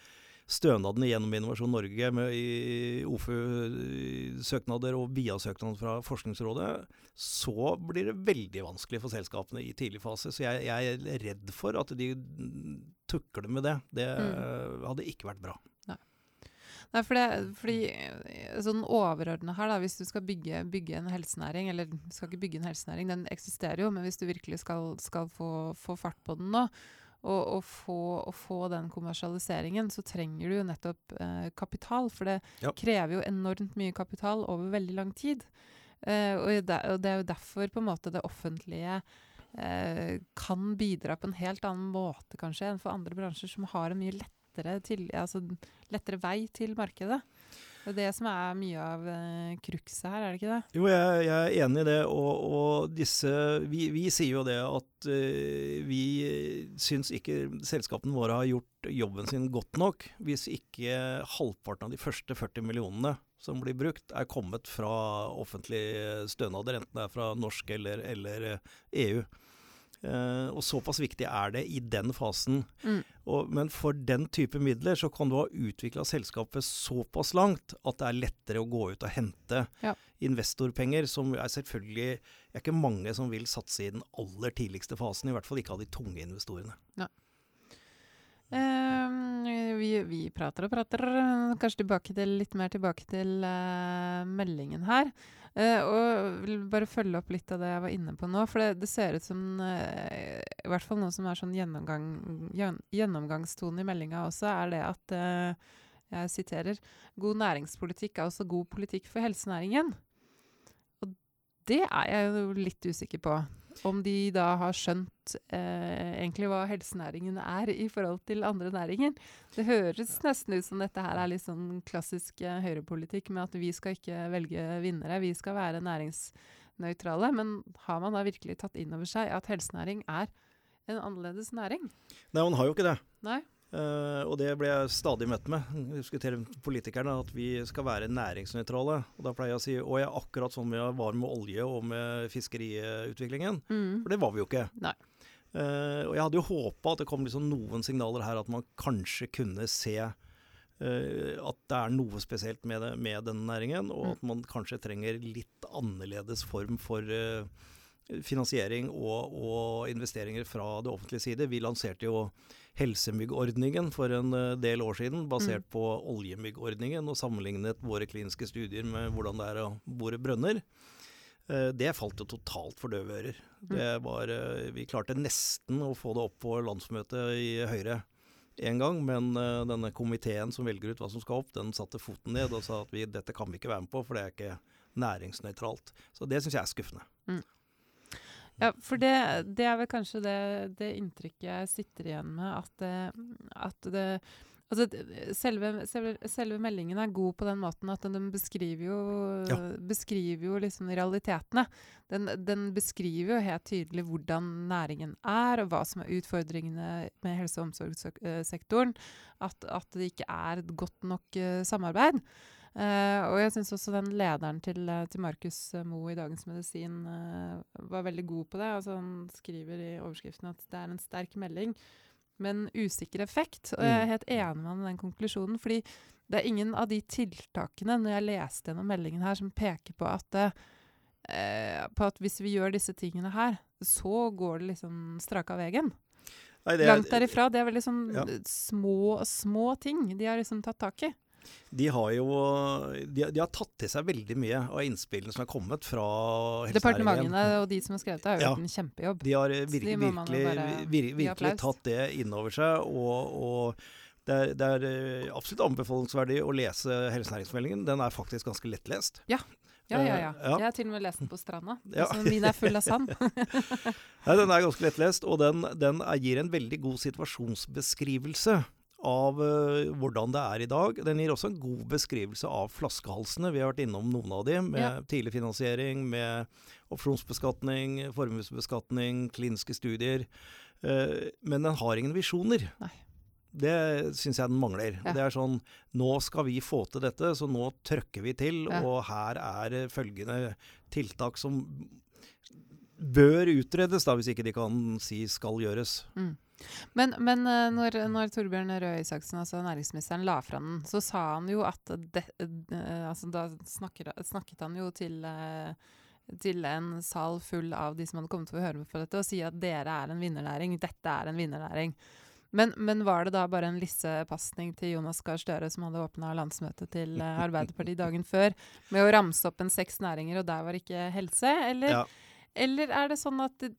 Speaker 2: stønadene gjennom Innovasjon Norge med OFU-søknader og BIA-søknader fra Forskningsrådet, så blir det veldig vanskelig for selskapene i tidlig fase. Så jeg, jeg er redd for at de tukler med det. Det mm. hadde ikke vært bra.
Speaker 1: Nei, for det, fordi eh, sånn overordna her, da, hvis du skal bygge, bygge, en helsenæring, eller skal ikke bygge en helsenæring, den eksisterer jo, men hvis du virkelig skal, skal få, få, fart på den nå, og, og, få, og, få, den kommersialiseringen, så trenger du jo nettopp eh, kapital. For det ja. krever jo enormt mye kapital over veldig lang tid. Eh, og, det, og, det, er jo derfor på en måte det offentlige eh, kan bidra på en helt annen måte kanskje enn for andre bransjer som har en mye lettere, til, altså, lettere vei til markedet. Det er det som er mye av uh, cruxet her, er det ikke det?
Speaker 2: Jo, jeg, jeg er enig i det. Og, og disse vi, vi, sier jo det at uh, vi syns ikke selskapene våre har gjort jobben sin godt nok hvis ikke halvparten av de første 40 millionene som blir brukt, er kommet fra offentlige stønader, enten det er fra norsk eller, eller EU. Uh, og såpass viktig er det i den fasen. Mm. Og, men for den type midler så kan du ha utvikla selskapet såpass langt at det er lettere å gå ut og hente ja. investorpenger, som er selvfølgelig Det er ikke mange som vil satse i den aller tidligste fasen. I hvert fall ikke av de tunge investorene. Ja.
Speaker 1: Uh, vi, vi, prater og prater. Kanskje tilbake til, litt mer tilbake til uh, meldingen her. Uh, og vil bare følge opp litt av det jeg var inne på nå. For det, det ser ut som uh, I hvert fall noe som er sånn gjennomgang, gjennomgangstone i meldinga også, er det at uh, Jeg siterer God næringspolitikk er også god politikk for helsenæringen. Og det er jeg jo litt usikker på. Om de da har skjønt eh, egentlig hva helsenæringen er i forhold til andre næringer. Det høres nesten ut som dette her er litt sånn klassisk eh, høyrepolitikk med at vi skal ikke velge vinnere, vi skal være næringsnøytrale. Men har man da virkelig tatt inn over seg at helsenæring er en annerledes næring?
Speaker 2: Nei, man har jo ikke det.
Speaker 1: Nei.
Speaker 2: Uh, og det blir jeg stadig møtt med. Diskuterer politikerne at vi skal være næringsnøytrale. Og da pleier jeg å si og jeg er akkurat sånn vi var med olje og med fiskeriutviklingen. Mm. For det var vi jo ikke. Uh, og jeg hadde jo håpa at det kom liksom noen signaler her at man kanskje kunne se uh, at det er noe spesielt med, det, med denne næringen, og mm. at man kanskje trenger litt annerledes form for finansiering og, og investeringer fra det offentlige side. Vi lanserte jo helsemyggordningen for en eh, del år siden, basert mm. på oljemyggordningen, og sammenlignet våre kliniske studier med hvordan det er å bore brønner. Eh, det falt jo totalt for døve ører. Mm. Var, eh, vi klarte nesten å få det opp på landsmøtet i Høyre en gang, men denne komiteen som velger ut hva som skal opp, den satte foten ned og sa at vi, dette kan vi ikke være med på, for det er ikke næringsnøytralt. Så det syns jeg er skuffende. Mm.
Speaker 1: Ja, for det, det, er vel kanskje det, det, inntrykket jeg sitter igjen med, at, at det Altså, selve, selve, selve, meldingen er god på den måten at den, den beskriver jo, ja. beskriver jo liksom realitetene. Den, den, beskriver jo helt tydelig hvordan næringen er, og hva som er utfordringene med helse- og omsorgssektoren. At, at, det ikke er et godt nok uh, samarbeid. Uh, og jeg syns også den lederen til, eh, til Markus eh, Moe i Dagens Medisin uh, var veldig god på det. Altså, han skriver i overskriften at det er en sterk melding, men usikker effekt. Og jeg er mm. helt enig med han i den konklusjonen. fordi det er ingen av de tiltakene når jeg leste gjennom meldingen her, som peker på at, uh, på at hvis vi gjør disse tingene her, så går det liksom strak av veien. Langt derifra. Det er veldig sånn ja. små, små ting de har liksom tatt tak i
Speaker 2: de har jo de, de, har tatt til seg veldig mye av innspillene som er kommet fra
Speaker 1: Departementene og de som har skrevet det, har gjort ja, en kjempejobb.
Speaker 2: De har virkelig, de virkelig, vir, virkelig tatt det inn over seg. og, og det er, det er, eh, absolutt anbefalingsverdig å lese helsenæringsmeldingen. Den er faktisk ganske lettlest.
Speaker 1: Ja. Ja, ja, ja. Jeg har til og med lest den på stranda. (laughs) Ja. min er full av sand. (laughs) (laughs)
Speaker 2: Nei, den er ganske lettlest, og den, den gir en veldig god situasjonsbeskrivelse av uh, hvordan det er i dag. Den gir også en god beskrivelse av flaskehalsene. Vi har vært innom noen av de, med ja. tidlig finansiering, med opsjonsbeskatning, formuesbeskatning, kliniske studier. Uh, men den har ingen visjoner. Nei. Det syns jeg den mangler. Ja. Det er sånn Nå skal vi få til dette, så nå trøkker vi til. Ja. Og her er følgende tiltak som bør utredes, da, hvis ikke de kan si skal gjøres.
Speaker 1: Mm. Men, men uh, når, når, Torbjørn Røe Isaksen, altså næringsministeren, la fram den, så sa han jo at det, uh, altså Da snakker, snakket han jo til uh, til en sal full av de som hadde kommet til å høre på dette, og si at dere er en vinnernæring. Dette er en vinnernæring. Men, men, var det da bare en lissepasning til Jonas Gahr Støre, som hadde åpna landsmøtet til eh, Arbeiderpartiet dagen før, med å ramse opp en seks næringer, og der var ikke helse? Eller, ja. Eller er det sånn at de,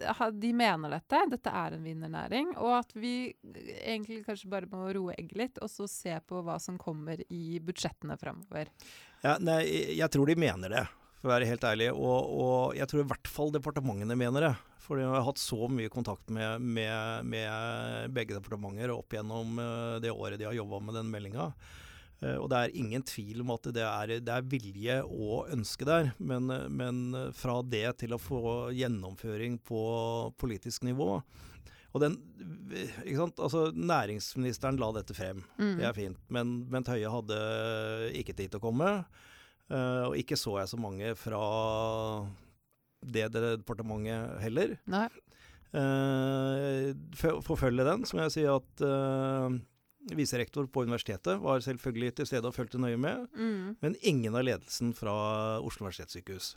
Speaker 1: de, mener dette, dette er en vinnernæring, og at vi egentlig kanskje bare må roe egget litt, og så se på hva som kommer i budsjettene framover?
Speaker 2: Ja, nei, jeg tror de mener det for å være helt ærlig. Og, og, jeg tror i hvert fall departementene mener det. For jeg har hatt så mye kontakt med, med, med begge departementer opp gjennom uh, det året de har jobba med den meldinga. Uh, og det er ingen tvil om at det er, det er vilje og ønske der. Men, men, fra det til å få gjennomføring på politisk nivå og den, ikke sant? Altså, Næringsministeren la dette frem, mm. det er fint. Men Bent Høie hadde ikke tid til å komme. Uh, og ikke så jeg så mange fra det departementet heller.
Speaker 1: Nei.
Speaker 2: Uh, forfølge den, så må jeg si at viserektor på universitetet var selvfølgelig til stede og fulgte nøye med. Mm. Men ingen av ledelsen fra Oslo universitetssykehus.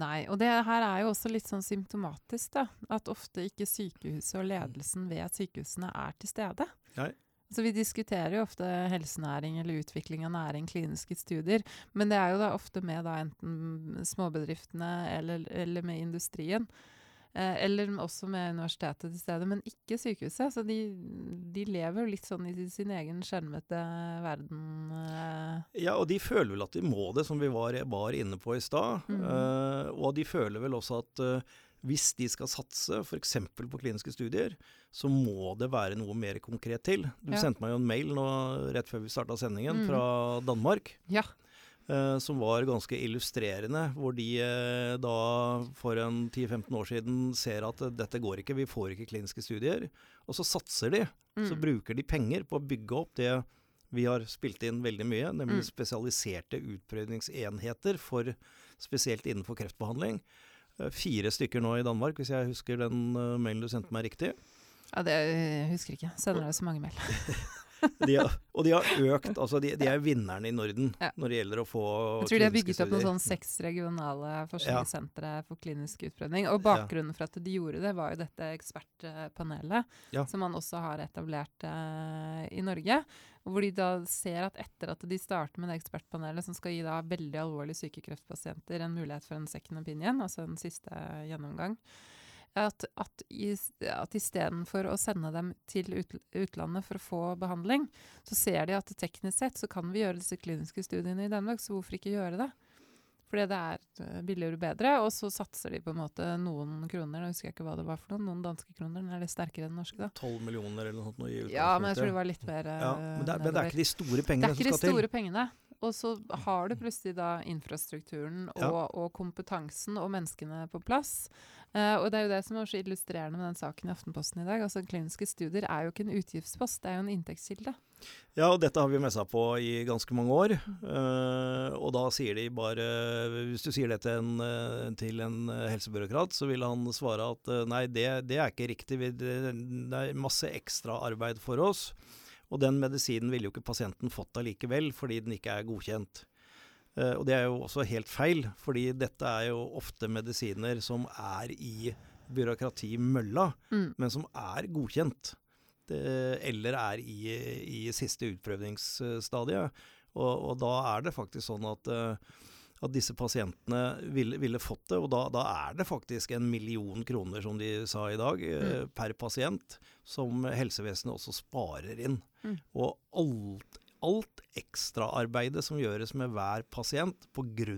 Speaker 1: Nei, og det her er jo også litt sånn symptomatisk, da. At ofte ikke sykehuset og ledelsen ved sykehusene er til stede.
Speaker 2: Nei.
Speaker 1: Så Vi diskuterer jo ofte helsenæring eller utvikling av næring, kliniske studier. Men det er jo da ofte med da enten småbedriftene eller, eller med industrien. Eh, eller også med universitetet til stede, men ikke sykehuset. Så de, de lever jo litt sånn i sin egen skjermete verden.
Speaker 2: Eh. Ja, og de føler vel at de må det, som vi var, var inne på i stad. Mm. Uh, og de føler vel også at uh, hvis de skal satse f.eks. på kliniske studier, så må det være noe mer konkret til. Du ja. sendte meg jo en mail nå rett før vi starta sendingen mm. fra Danmark.
Speaker 1: Ja.
Speaker 2: Eh, som var ganske illustrerende, hvor de eh, da for en 10-15 år siden ser at dette går ikke, vi får ikke kliniske studier. Og så satser de. Mm. Så bruker de penger på å bygge opp det vi har spilt inn veldig mye, nemlig mm. spesialiserte utprøvingsenheter for spesielt innenfor kreftbehandling. Eh, fire stykker nå i Danmark, hvis jeg husker den mailen du sendte meg riktig.
Speaker 1: Ja, det jeg husker ikke. Sender deg så mange mail. (laughs)
Speaker 2: de har, og de har økt altså de, de er vinnerne i Norden ja. når det gjelder å få kliniske studier.
Speaker 1: Jeg tror de har bygget opp noen sånn seks regionale forskningssentre ja. for klinisk utprøvning. Og bakgrunnen for at de gjorde det, var jo dette ekspertpanelet, ja. som man også har etablert eh, i Norge. Hvor de da ser at etter at de starter med det ekspertpanelet som skal gi da veldig alvorlig syke kreftpasienter en mulighet for en second opinion, altså en siste gjennomgang, at, at, i, at istedenfor å sende dem til ut, utlandet for å få behandling, så ser de at teknisk sett så kan vi gjøre disse kliniske studiene i Danmark, så hvorfor ikke gjøre det? Fordi det er eh, billigere og bedre. Og så satser de på en måte noen kroner. Nå husker jeg ikke hva det var for noen. Noen danske kroner. Den er litt sterkere enn den norske, da.
Speaker 2: 12 millioner eller noe sånt?
Speaker 1: ja, men jeg tror det var litt mer ja,
Speaker 2: men, det er, men, det er, ikke de store pengene
Speaker 1: som skal til? Det er ikke de store pengene. Og så har du plutselig da infrastrukturen og, ja. og kompetansen og menneskene på plass. Uh, og det er jo det som er så illustrerende med den saken i Aftenposten i dag. altså Kliniske studier er jo ikke en utgiftspost, det er jo en inntektskilde.
Speaker 2: Ja, og dette har vi messa på i ganske mange år. Uh, og da sier de bare Hvis du sier det til en, eh, til en helsebyråkrat, så vil han svare at nei, det, det er ikke riktig. Det, er masse ekstraarbeid for oss. Og den medisinen ville jo ikke pasienten fått allikevel, fordi den ikke er godkjent. Uh, og det er jo også helt feil, fordi dette er jo ofte medisiner som er i byråkratimølla, mm. men som er godkjent. Det, eller er i, i siste utprøvningsstadiet. Og, og, da er det faktisk sånn at, uh, at disse pasientene ville, ville, fått det. Og da, da, er det faktisk en million kroner, som de sa i dag, uh, mm. per pasient, som helsevesenet også sparer inn. Mm. Og alt, alt ekstraarbeidet som gjøres med hver pasient pga.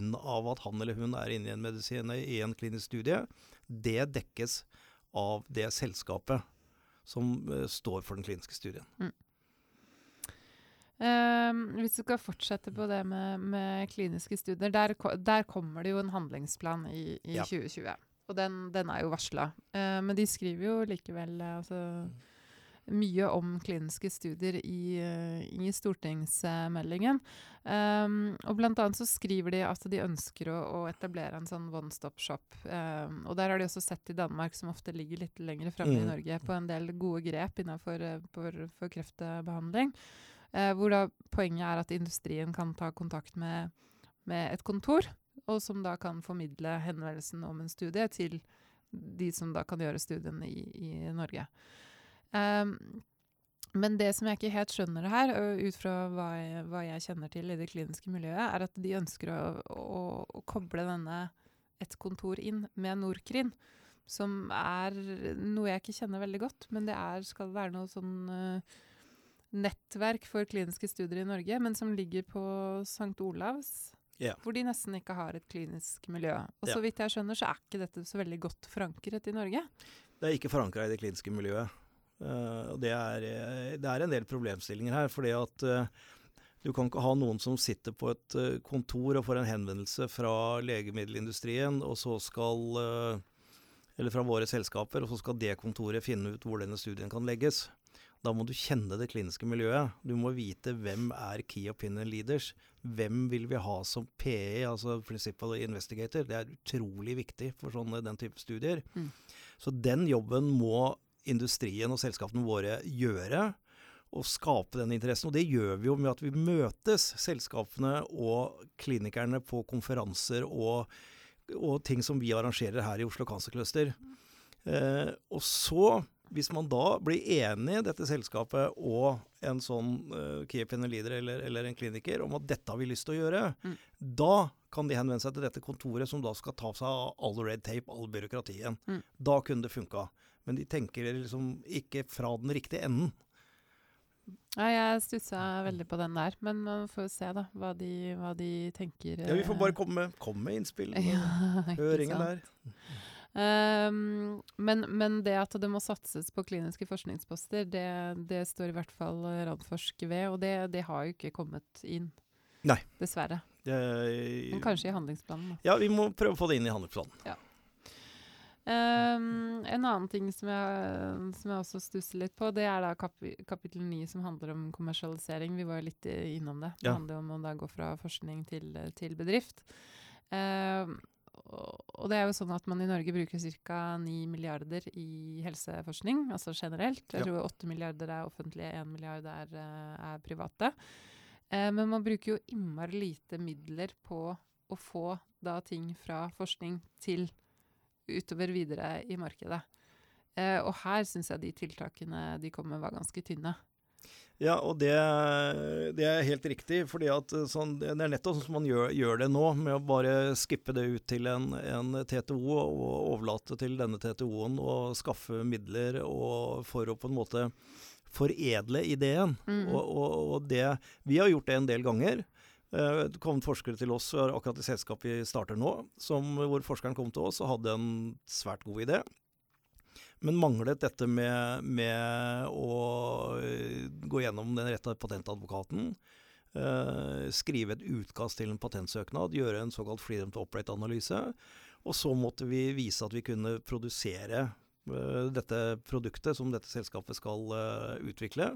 Speaker 2: at han eller hun er inne i en medisin i en klinisk studie, det dekkes av det selskapet som uh, står for den kliniske studien. Mm.
Speaker 1: Um, hvis du skal fortsette på det med, med kliniske studier, der, der, kommer det jo en handlingsplan i, i ja. 2020. Og den, den, er jo varsla. Uh, men de skriver jo likevel uh, altså, mye om kliniske studier i, eh, i stortingsmeldingen. Um, og blant annet så skriver de at de ønsker å, å etablere en sånn one stop shop. Um, og der har de også sett i Danmark, som ofte ligger litt lenger framme
Speaker 2: Mm.
Speaker 1: i Norge, på en del gode grep innenfor eh, for, for kreftbehandling. Eh, hvor da poenget er at industrien kan ta kontakt med, med et kontor, og som da kan formidle henvendelsen om en studie til de som da kan gjøre studiene i, i Norge. Um, men det som jeg ikke helt skjønner her, ut fra hva jeg, hva jeg kjenner til i det kliniske miljøet, er at de ønsker å, å, å koble denne et kontor inn med Norkrin, som er noe jeg ikke kjenner veldig godt, men det er, skal være noe sånn ø, nettverk for kliniske studier i Norge, men som ligger på St. Olavs,
Speaker 2: Ja.
Speaker 1: hvor de nesten ikke har et klinisk miljø. Og så vidt jeg skjønner, så er ikke dette så veldig godt forankret i Norge.
Speaker 2: Det er ikke forankra i det kliniske miljøet. Uh, og det er, eh, det er en del problemstillinger her. fordi at uh, du kan ikke ha noen som sitter på et uh, kontor og får en henvendelse fra legemiddelindustrien, og så skal Eller fra våre selskaper, og så skal det kontoret finne ut hvor denne studien kan legges. Da må du kjenne det kliniske miljøet. Du må vite hvem er key opinion leaders. Hvem vil vi ha som PE, altså principal investigator. Det er utrolig viktig for sånne, den type studier.
Speaker 1: Mm.
Speaker 2: Så den jobben må industrien og selskapene våre gjøre. Og skape den interessen. Og det gjør vi jo med at vi møtes, selskapene og klinikerne, på konferanser og, og ting som vi arrangerer her i Oslo Cancer Cluster. Eh, og så, hvis man da blir enig, dette selskapet og en sånn uh, key opinion leader eller, eller en kliniker, om at dette har vi lyst til å gjøre,
Speaker 1: Mm.
Speaker 2: da kan de henvende seg til dette kontoret som da skal ta seg av all red tape, all byråkratien.
Speaker 1: Mm.
Speaker 2: Da kunne det funka. Men de tenker liksom ikke fra den riktige enden.
Speaker 1: Ja, jeg stussa veldig på den der, men man får se da, hva de, hva de tenker.
Speaker 2: Ja, Vi får bare
Speaker 1: eh,
Speaker 2: komme, komme med innspill. (laughs)
Speaker 1: ja,
Speaker 2: Høringen der.
Speaker 1: Ehm, men, men det at det må satses på kliniske forskningsposter, det, det står i hvert fall Radforsk ved, og det, det har jo ikke kommet inn.
Speaker 2: Nei.
Speaker 1: Dessverre. Men kanskje i handlingsplanen. Da.
Speaker 2: Ja, vi må prøve å få det inn i handlingsplanen.
Speaker 1: Ehm, en annen ting som jeg, som jeg også stusser litt på, det er da kap kapittel 9 som handler om kommersialisering. Vi var jo litt eh, innom det. Det
Speaker 2: Ja.
Speaker 1: handler om å da gå fra forskning til, eh, til bedrift. Ehm, og, det er jo sånn at man i Norge bruker ca. 9 milliarder i helseforskning, altså generelt. Jeg tror 8 milliarder er offentlige, 1 milliard er, eh, er private. Eh, men man bruker jo innmari lite midler på å få da ting fra forskning til utover videre i markedet. Eh, og her syns jeg de tiltakene de kom med, var ganske tynne.
Speaker 2: Ja, og det, det er helt riktig. fordi at eh, sånn, Det er nettopp sånn som man gjør, gjør det nå, med å bare skippe det ut til en, en TTO og overlate til denne TTO-en å skaffe midler og for å på en måte foredle ideen.
Speaker 1: Mm.
Speaker 2: Og, og, og det, vi har gjort det en del ganger. Eh, Det kom forskere til oss akkurat i selskapet vi starter nå, som, hvor forskeren kom til oss og hadde en svært god idé. Men manglet dette med, med å eh, gå gjennom den rette patentadvokaten. eh, skrive et utkast til en patentsøknad, gjøre en såkalt freedom to operate-analyse. Og så måtte vi vise at vi kunne produsere eh, dette produktet som dette selskapet skal eh, utvikle.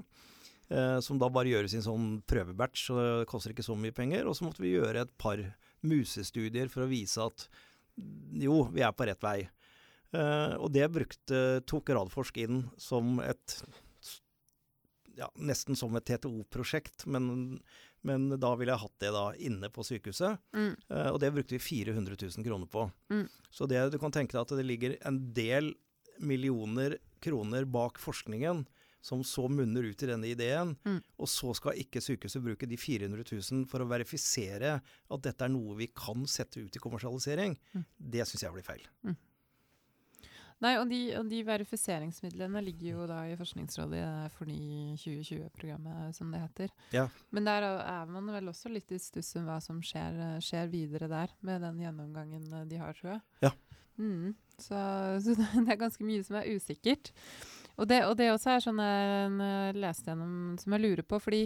Speaker 2: Som da bare gjøres i en sånn prøvebatch, så det koster ikke så mye penger. Og så måtte vi gjøre et par musestudier for å vise at jo, vi er på rett vei. Eh, og det brukte, tok Radforsk inn som et ja, nesten som et TTO-prosjekt, men, men da ville jeg hatt det da inne på sykehuset.
Speaker 1: Mm.
Speaker 2: Uh, og det brukte vi 400 000 kroner på.
Speaker 1: Mm.
Speaker 2: Så det, du kan tenke deg at det ligger en del millioner kroner bak forskningen som så munner ut i denne ideen,
Speaker 1: Mm.
Speaker 2: og så skal ikke sykehuset bruke de 400 000 for å verifisere at dette er noe vi kan sette ut i kommersialisering.
Speaker 1: Mm.
Speaker 2: Det syns jeg blir feil.
Speaker 1: Nei, og de, og de verifiseringsmidlene ligger jo da i Forskningsrådet i det Forny 2020-programmet, som det heter.
Speaker 2: Ja.
Speaker 1: Men der er man vel også litt i stuss om hva som skjer, eh, skjer videre der, med den gjennomgangen eh, de har, tror jeg.
Speaker 2: Ja.
Speaker 1: Mm, så, så (laughs) det er ganske mye som er usikkert. Og det, og det også er sånn jeg eh, leste gjennom som jeg lurer på, fordi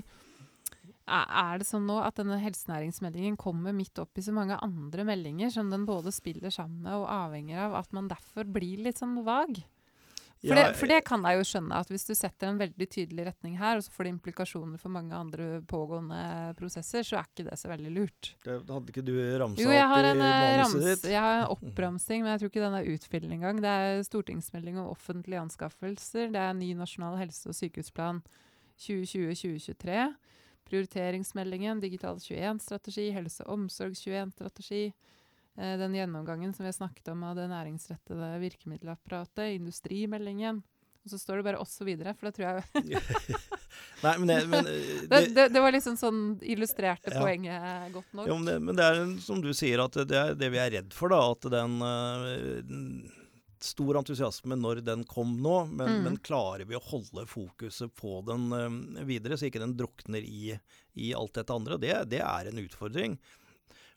Speaker 1: er det sånn nå at denne helsenæringsmeldingen kommer midt opp i så mange andre meldinger som den både spiller sammen med og avhenger av, at man derfor blir litt sånn vag? For,
Speaker 2: Ja,
Speaker 1: det, for det kan jeg jo skjønne, at hvis du setter en veldig tydelig retning her, og så får det implikasjoner for mange andre pågående prosesser, så er ikke det så veldig lurt.
Speaker 2: Det hadde ikke du ramsa
Speaker 1: Jo,
Speaker 2: opp i manuset ditt?
Speaker 1: jeg har en (laughs) oppramsing, men jeg tror ikke den er utfyllende engang. Det er stortingsmelding om offentlige anskaffelser. Det er ny nasjonal helse- og sykehusplan 2020-2023. Prioriteringsmeldingen, Digital 21-strategi, Helse- og omsorg 21-strategi. Eh, den gjennomgangen som vi har snakket om av det næringsrettede virkemiddelapparatet. Industrimeldingen. Og så står det bare 'og videre', for da tror jeg (laughs)
Speaker 2: Nei, men, det, men eh, (laughs)
Speaker 1: det, det, det var liksom sånn illustrerte
Speaker 2: Ja.
Speaker 1: poenget godt nok.
Speaker 2: Jo, men, det, men det er som du sier, at det er det vi er redd for, da. At den eh, Stor entusiasme når den kom nå, men,
Speaker 1: Mm.
Speaker 2: men klarer vi å holde fokuset på den eh, videre, så ikke den drukner i, i alt dette andre? Det, det er en utfordring.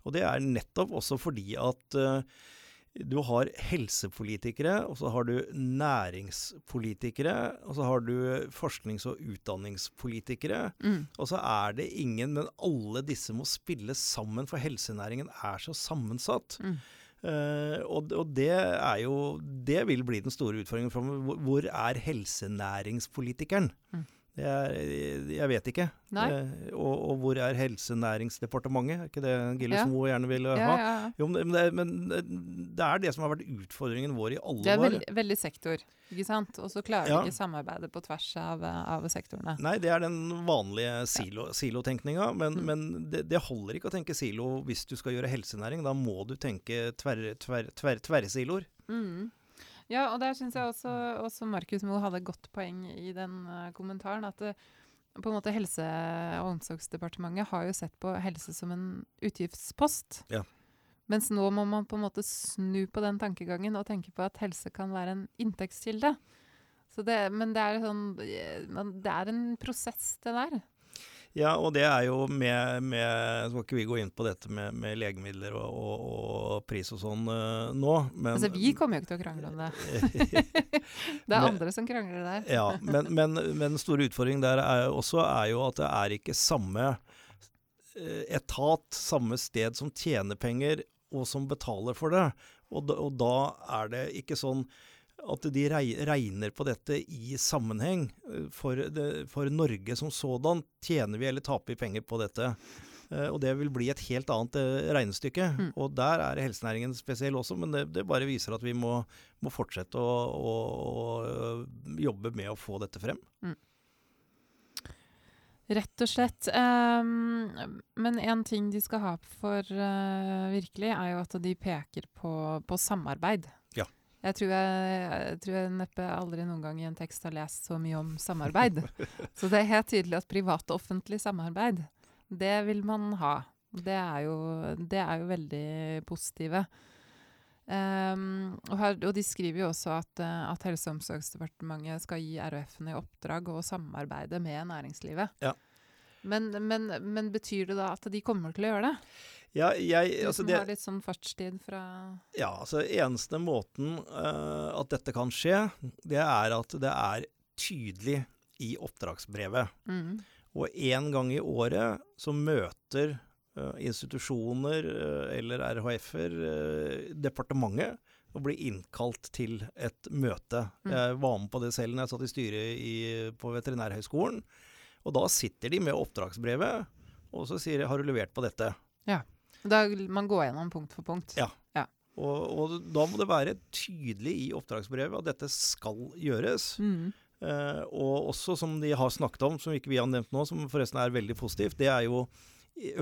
Speaker 2: Og det er nettopp også fordi at uh, du har helsepolitikere, og så har du næringspolitikere, og så har du forsknings- og utdanningspolitikere.
Speaker 1: Mm.
Speaker 2: Og så er det ingen, men alle disse må spille sammen, for helsenæringen er så sammensatt.
Speaker 1: Mm.
Speaker 2: Eh, og, det er jo Det vil bli den store utfordringen framover. Hvor er helsenæringspolitikeren?
Speaker 1: Mm.
Speaker 2: Er, jeg vet ikke. Eh, og, og hvor er Helsenæringsdepartementet? Er ikke det Gilles
Speaker 1: Ja.
Speaker 2: Moe gjerne vil ha?
Speaker 1: ja, ja.
Speaker 2: Jo, men, det, men det er det som har vært utfordringen vår i alle år.
Speaker 1: Det er veld, veldig sektor, ikke sant? Og så klarer
Speaker 2: Ja.
Speaker 1: vi ikke samarbeidet på tvers av, av sektorene.
Speaker 2: Nei, det er den vanlige silo, silotenkninga. Men,
Speaker 1: Mm.
Speaker 2: men det, det holder ikke å tenke silo hvis du skal gjøre helsenæring. Da må du tenke tverrsiloer. Tver, tver, tver, tver
Speaker 1: Mm. Ja, og der syns jeg også, også Markus Moe hadde et godt poeng i den uh, kommentaren. At uh, på en måte Helse- og omsorgsdepartementet har jo sett på helse som en utgiftspost.
Speaker 2: Ja.
Speaker 1: Mens nå må man på en måte snu på den tankegangen og tenke på at helse kan være en inntektskilde. Så det, men det er, sånn, eh, det er en prosess, det der.
Speaker 2: Ja, og det er jo med, med Skal ikke vi gå inn på dette med, med legemidler og, og, og pris og sånn uh, nå, men
Speaker 1: altså, vi kommer jo ikke til å krangle om det. (laughs) det er
Speaker 2: Men-
Speaker 1: andre som krangler der.
Speaker 2: Ja, men, men, men store utfordringen der er også er jo at det er ikke samme eh, etat, samme sted som tjener penger og som betaler for det. Og da, og da er det ikke sånn at de regner på dette i sammenheng. Eh, For, det, for Norge som sådan tjener vi eller taper vi penger på dette. Eh, Og det vil bli et helt annet eh, regnestykke.
Speaker 1: Mm.
Speaker 2: Og der er helsenæringen spesiell også, men det, det bare viser at vi må, må fortsette å, å, å jobbe med å få dette frem.
Speaker 1: Rett og slett. Um, men en ting de skal ha for uh, virkelig, er jo at de peker på, på samarbeid. Jeg tror jeg, jeg tror jeg neppe aldri noen gang i en tekst har lest så mye om samarbeid. (laughs) så det er helt tydelig at privat og offentlig samarbeid, det vil man ha. Det er jo, det er jo veldig positive. Um, og, her, og de skriver jo også at, eh, at Helse- og omsorgsdepartementet skal gi RHF-ene i oppdrag å samarbeide med næringslivet.
Speaker 2: Ja.
Speaker 1: Men, men, men betyr det da at de kommer til å gjøre det?
Speaker 2: Ja, jeg, altså det,
Speaker 1: har litt sånn fartstid fra
Speaker 2: ja, altså eneste måten uh, at dette kan skje, det er at det er tydelig i oppdragsbrevet.
Speaker 1: mm,
Speaker 2: Og én gang i året så møter uh, institusjoner uh, eller RHF-er departementet og blir innkalt til et møte.
Speaker 1: Mm.
Speaker 2: Jeg var med på det selv når jeg satt i styret i, på Veterinærhøgskolen. Og da sitter de med oppdragsbrevet, og så sier de 'har du levert på dette'?
Speaker 1: Da man går gjennom punkt for punkt.
Speaker 2: Ja. Og, og da må det være tydelig i oppdragsbrevet at dette skal gjøres.
Speaker 1: Mm,
Speaker 2: Eh, og også som de har snakket om, som ikke vi har nevnt nå, som forresten er veldig positivt, det er jo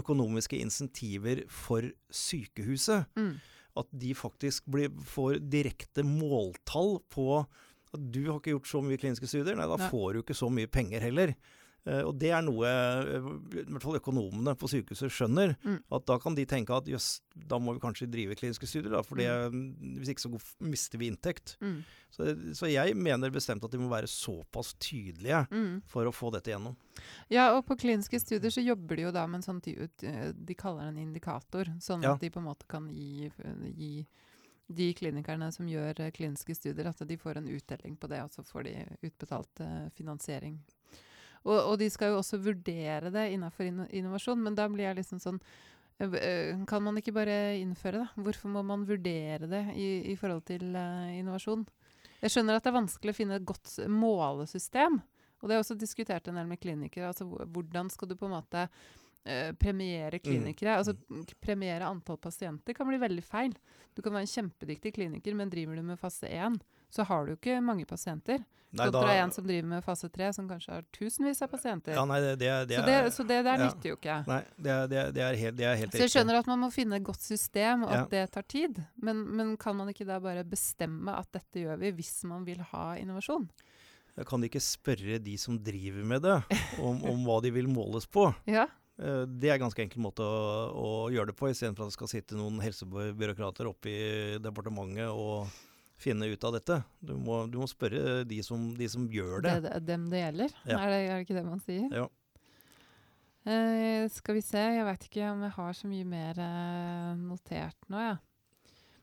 Speaker 2: økonomiske insentiver for sykehuset.
Speaker 1: mm,
Speaker 2: At de faktisk blir, får direkte måltall på at du har ikke gjort så mye kliniske studier, nei da
Speaker 1: Nei.
Speaker 2: får du ikke så mye penger heller. Eh, og det er noe eh, i hvert fall økonomene på sykehuset skjønner.
Speaker 1: Mm.
Speaker 2: At da kan de tenke at jøss, da må vi kanskje drive kliniske studier, da, for det, hvis ikke så mister vi inntekt.
Speaker 1: mm,
Speaker 2: Så, så jeg mener bestemt at de må være såpass tydelige
Speaker 1: mm.
Speaker 2: for å få dette gjennom.
Speaker 1: Ja, og på kliniske studier så jobber de jo da med en sånn ty- De kaller det en indikator, sånn
Speaker 2: Ja.
Speaker 1: at de på en måte kan gi, gi de klinikerne som gjør eh, kliniske studier, at de får en utdeling på det, og så får de utbetalt eh, finansiering. Og, og de skal jo også vurdere det innenfor innovasjon, men da blir jeg liksom sånn eh, eh, Kan man ikke bare innføre det? Hvorfor må man vurdere det i, i forhold til eh, innovasjon? Jeg skjønner at det er vanskelig å finne et godt målesystem. Og det er også diskutert en del med klinikere. altså Hvordan skal du på en måte eh, premiere klinikere? Altså Premiere antall pasienter kan bli veldig feil. Du kan være en kjempedyktig kliniker, men driver du med fase 1, så har du ikke mange pasienter.
Speaker 2: Nei,
Speaker 1: Kontra
Speaker 2: da-
Speaker 1: en som driver med fase 3, som kanskje har tusenvis av pasienter.
Speaker 2: ja, nei, det, det, det
Speaker 1: så,
Speaker 2: er
Speaker 1: det, så det der
Speaker 2: ja.
Speaker 1: nytter jo ikke.
Speaker 2: Nei, det er, det, er- er helt, det er helt
Speaker 1: Så jeg skjønner at man må finne et godt system, og
Speaker 2: Ja.
Speaker 1: at det tar tid. Men, men kan man ikke da bare bestemme at dette gjør vi, hvis man vil ha innovasjon?
Speaker 2: Jeg kan ikke spørre de som driver med det, om, om hva de vil måles på. (laughs)
Speaker 1: Ja.
Speaker 2: Eh, Det er en ganske enkel måte å, å gjøre det på, istedenfor at det skal sitte noen helsebyråkrater oppe i departementet og finne ut av dette. Du må, du må spørre de som, de som gjør det.
Speaker 1: Det er dem det gjelder.
Speaker 2: Ja.
Speaker 1: Er, det, er det ikke det man sier?
Speaker 2: Ja.
Speaker 1: Eh, skal vi se, jeg vet ikke om jeg har så mye mer eh, notert nå, jeg.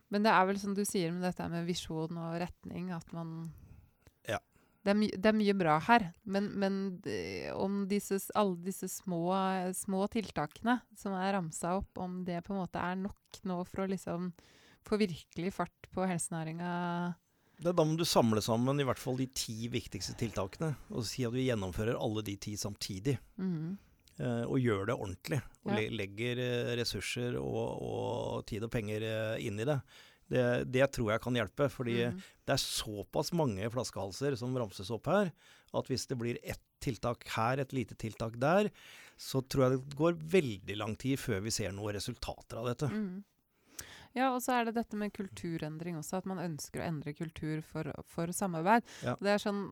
Speaker 1: Men det er vel som du sier med dette med visjon og retning, at man
Speaker 2: Ja.
Speaker 1: Det er, det er mye bra her, men, men om disse, alle disse små, små tiltakene som er ramsa opp, om det på en måte er nok nå for å liksom få virkelig fart på helsenæringa
Speaker 2: Det, da må du samle sammen i hvert fall de ti viktigste tiltakene, og si at vi gjennomfører alle de ti samtidig.
Speaker 1: mm.
Speaker 2: eh, og gjør det ordentlig. Og
Speaker 1: Ja.
Speaker 2: legger eh, ressurser og, og tid og penger eh, inn i det. det. Det tror jeg kan hjelpe. fordi
Speaker 1: Mm.
Speaker 2: det er såpass mange flaskehalser som ramses opp her, at hvis det blir ett tiltak her, et lite tiltak der, så tror jeg det går veldig lang tid før vi ser noen resultater av dette.
Speaker 1: Mm. Ja, og så er det dette med kulturendring også, at man ønsker å endre kultur for, for samarbeid.
Speaker 2: Ja.
Speaker 1: Det er sånn,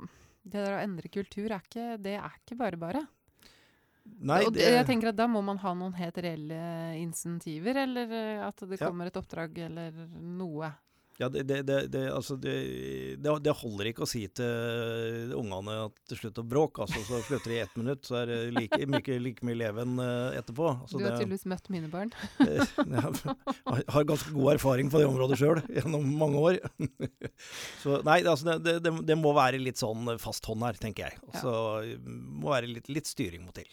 Speaker 1: det der å endre kultur er ikke, det er ikke bare bare.
Speaker 2: Nei,
Speaker 1: og det, jeg tenker at da må man ha noen helt reelle insentiver, eller at det
Speaker 2: Ja.
Speaker 1: kommer et oppdrag eller noe.
Speaker 2: Ja, det, det, det, det, altså det, det, det holder ikke å si til ungene at det slutter å bråke. Altså, så slutter de i ett minutt, så er det like, like, like mye leven eh, etterpå. Altså,
Speaker 1: du har tydeligvis møtt mine barn.
Speaker 2: Eh, Jeg har- ganske god erfaring på det området sjøl gjennom mange år. Så nei, altså det, det, det- det må være litt sånn fast hånd her, tenker jeg. Så
Speaker 1: Ja.
Speaker 2: må være litt, litt styring må til.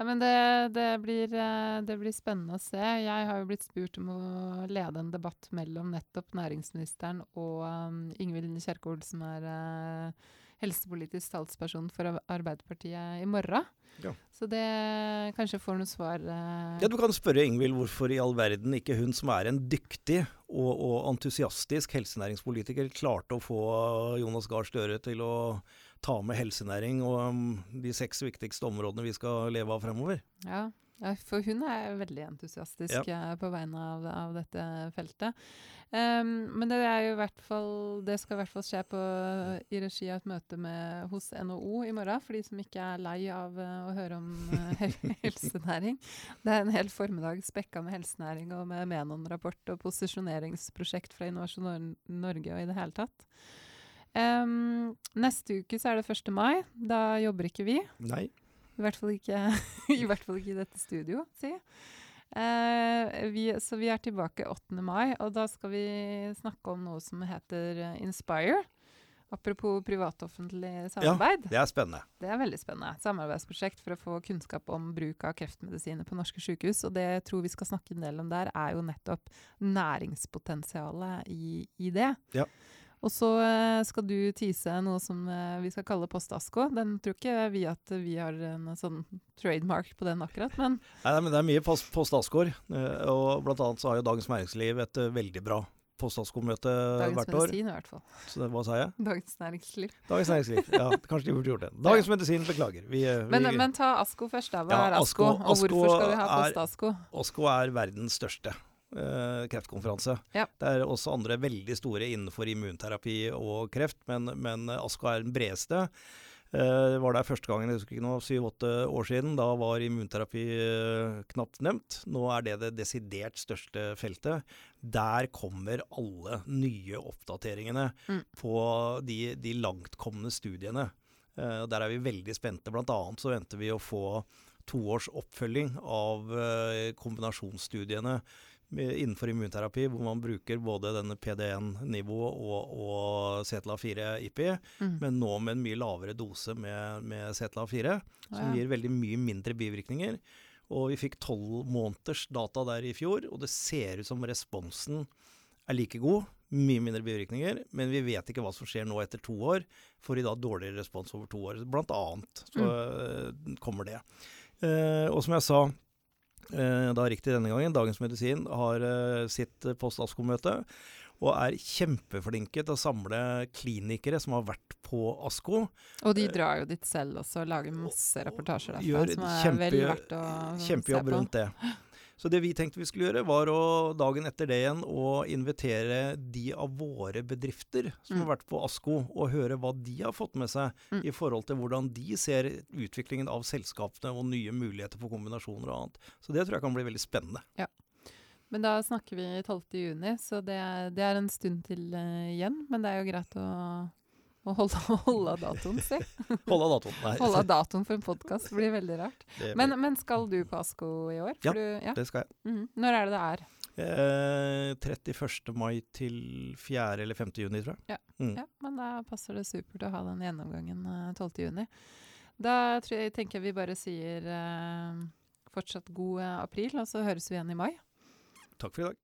Speaker 1: Ja, men det, det, blir, eh, det blir spennende å se. Jeg har jo blitt spurt om å lede en debatt mellom nettopp næringsministeren og um, Ingvild Kjerkol, som er uh, helsepolitisk talsperson for Arbeiderpartiet i morgen.
Speaker 2: Ja.
Speaker 1: Så det kanskje får noen svar. Uh,
Speaker 2: Ja, Du kan spørre Ingvild hvorfor i all verden ikke hun som er en dyktig og, og entusiastisk helsenæringspolitiker, klarte å få Jonas Gahr Støre til å ta med helsenæring og um, de seks viktigste områdene vi skal leve av fremover.
Speaker 1: Ja, for hun er veldig entusiastisk ja. på vegne av, av dette feltet. Um, men det er jo i hvert fall Det skal i hvert fall skje på, i regi av et møte med, hos NHO i morgen, for de som ikke er lei av eh, å høre om eh, (laughs) helsenæring. Det er en hel formiddag spekka med helsenæring og med Menon-rapport og posisjoneringsprosjekt fra Innovasjon Norge og i det hele tatt. Em, neste uke så er det 1. mai. Da jobber ikke vi.
Speaker 2: Nei.
Speaker 1: I hvert fall ikke, (laughs) i, hvert fall ikke i dette studio, si. Uh, vi, så vi er tilbake 8. mai, og da skal vi snakke om noe som heter eh, Inspire. Apropos privat-offentlig samarbeid.
Speaker 2: Det er spennende.
Speaker 1: Det er veldig spennende. Samarbeidsprosjekt for å få kunnskap om bruk av kreftmedisiner på norske sykehus. Og det jeg tror vi skal snakke en del om der, er jo nettopp næringspotensialet i, i det.
Speaker 2: Ja.
Speaker 1: Og så eh, skal du tease noe som eh, vi skal kalle Post-Asko. Den tror ikke vi at vi har en sånn trademark på den akkurat, men (laughs)
Speaker 2: Nei, nei, men det er mye post, post eh, Og blant annet så har jo Dagens Næringsliv et eh, veldig bra
Speaker 1: postaskomøte
Speaker 2: hvert år. Dagens.
Speaker 1: Medisin i hvert fall.
Speaker 2: Så hva sa jeg?
Speaker 1: Dagens Næringsliv.
Speaker 2: Dagens Næringsliv. Ja, (laughs) kanskje de burde gjort det. Dagens Medisin, beklager. Vi, eh, vi,
Speaker 1: Men, men ta Asko først, da. Hva
Speaker 2: Ja,
Speaker 1: er Asko,
Speaker 2: Asko-
Speaker 1: og hvorfor skal vi ha Postasko?
Speaker 2: Post-Asko? Er verdens største eh, kreftkonferanse.
Speaker 1: Ja.
Speaker 2: Det er også andre veldig store innenfor immunterapi og kreft, men, men Asko er den bredeste. Eh, var der første gangen, jeg husker ikke nå, syv-åtte år siden. Da var immunterapi eh, knapt nevnt. Nå er det det desidert største feltet. Der kommer alle nye oppdateringene
Speaker 1: Mm.
Speaker 2: på de, de langtkomne studiene. Eh, der er vi veldig spente. Blant annet så venter vi å få to års oppfølging av eh, kombinasjonsstudiene innenfor immunterapi, hvor man bruker både denne PD1-nivået og, og CTLA4-IP,
Speaker 1: Mm.
Speaker 2: men nå med en mye lavere dose med, med CTLA4, som
Speaker 1: Ja.
Speaker 2: gir veldig mye mindre bivirkninger. Og vi fikk tolv måneders data der i fjor, og det ser ut som responsen er like god, mye mindre bivirkninger, men vi vet ikke hva som skjer nå etter to år. Får de da dårligere respons over to år? Blant annet så mm. kommer det. Eh, og som jeg sa eh, da riktig denne gangen, Dagens Medisin har eh, sitt post-ASKO-møte og er kjempeflinke til å samle klinikere som har vært på ASKO.
Speaker 1: Og de drar jo dit selv også og lager masse reportasjer derfra, som er kjempe, vel verdt å se på.
Speaker 2: Kjempejobb rundt det. (gasps) Så det vi tenkte vi skulle gjøre, var å dagen etter det igjen å invitere de av våre bedrifter som mm. har vært på ASKO, og høre hva de har fått med seg mm. i forhold til hvordan de ser utviklingen av selskapene og nye muligheter for kombinasjoner og annet. Så det tror jeg kan bli veldig spennende.
Speaker 1: Ja. Men da snakker vi 12.6, så det er, det er, en stund til uh, igjen. Men det er jo greit å å holde, holde av datoen, si. (laughs)
Speaker 2: holde av datoen, nei.
Speaker 1: Holde av datoen for en podkast blir veldig rart. Blir... Men, men, skal du på ASKO i år?
Speaker 2: Ja,
Speaker 1: du,
Speaker 2: ja, det skal jeg.
Speaker 1: Mm. Når er det det er?
Speaker 2: Eh, 31. mai til 4. eller 5. juni, tror jeg.
Speaker 1: Ja. Mm. ja. men da passer det supert å ha den gjennomgangen 12. Eh, juni. Da jeg, tenker jeg vi bare sier eh, fortsatt god eh, april, og så høres vi igjen i mai.
Speaker 2: Takk for i dag.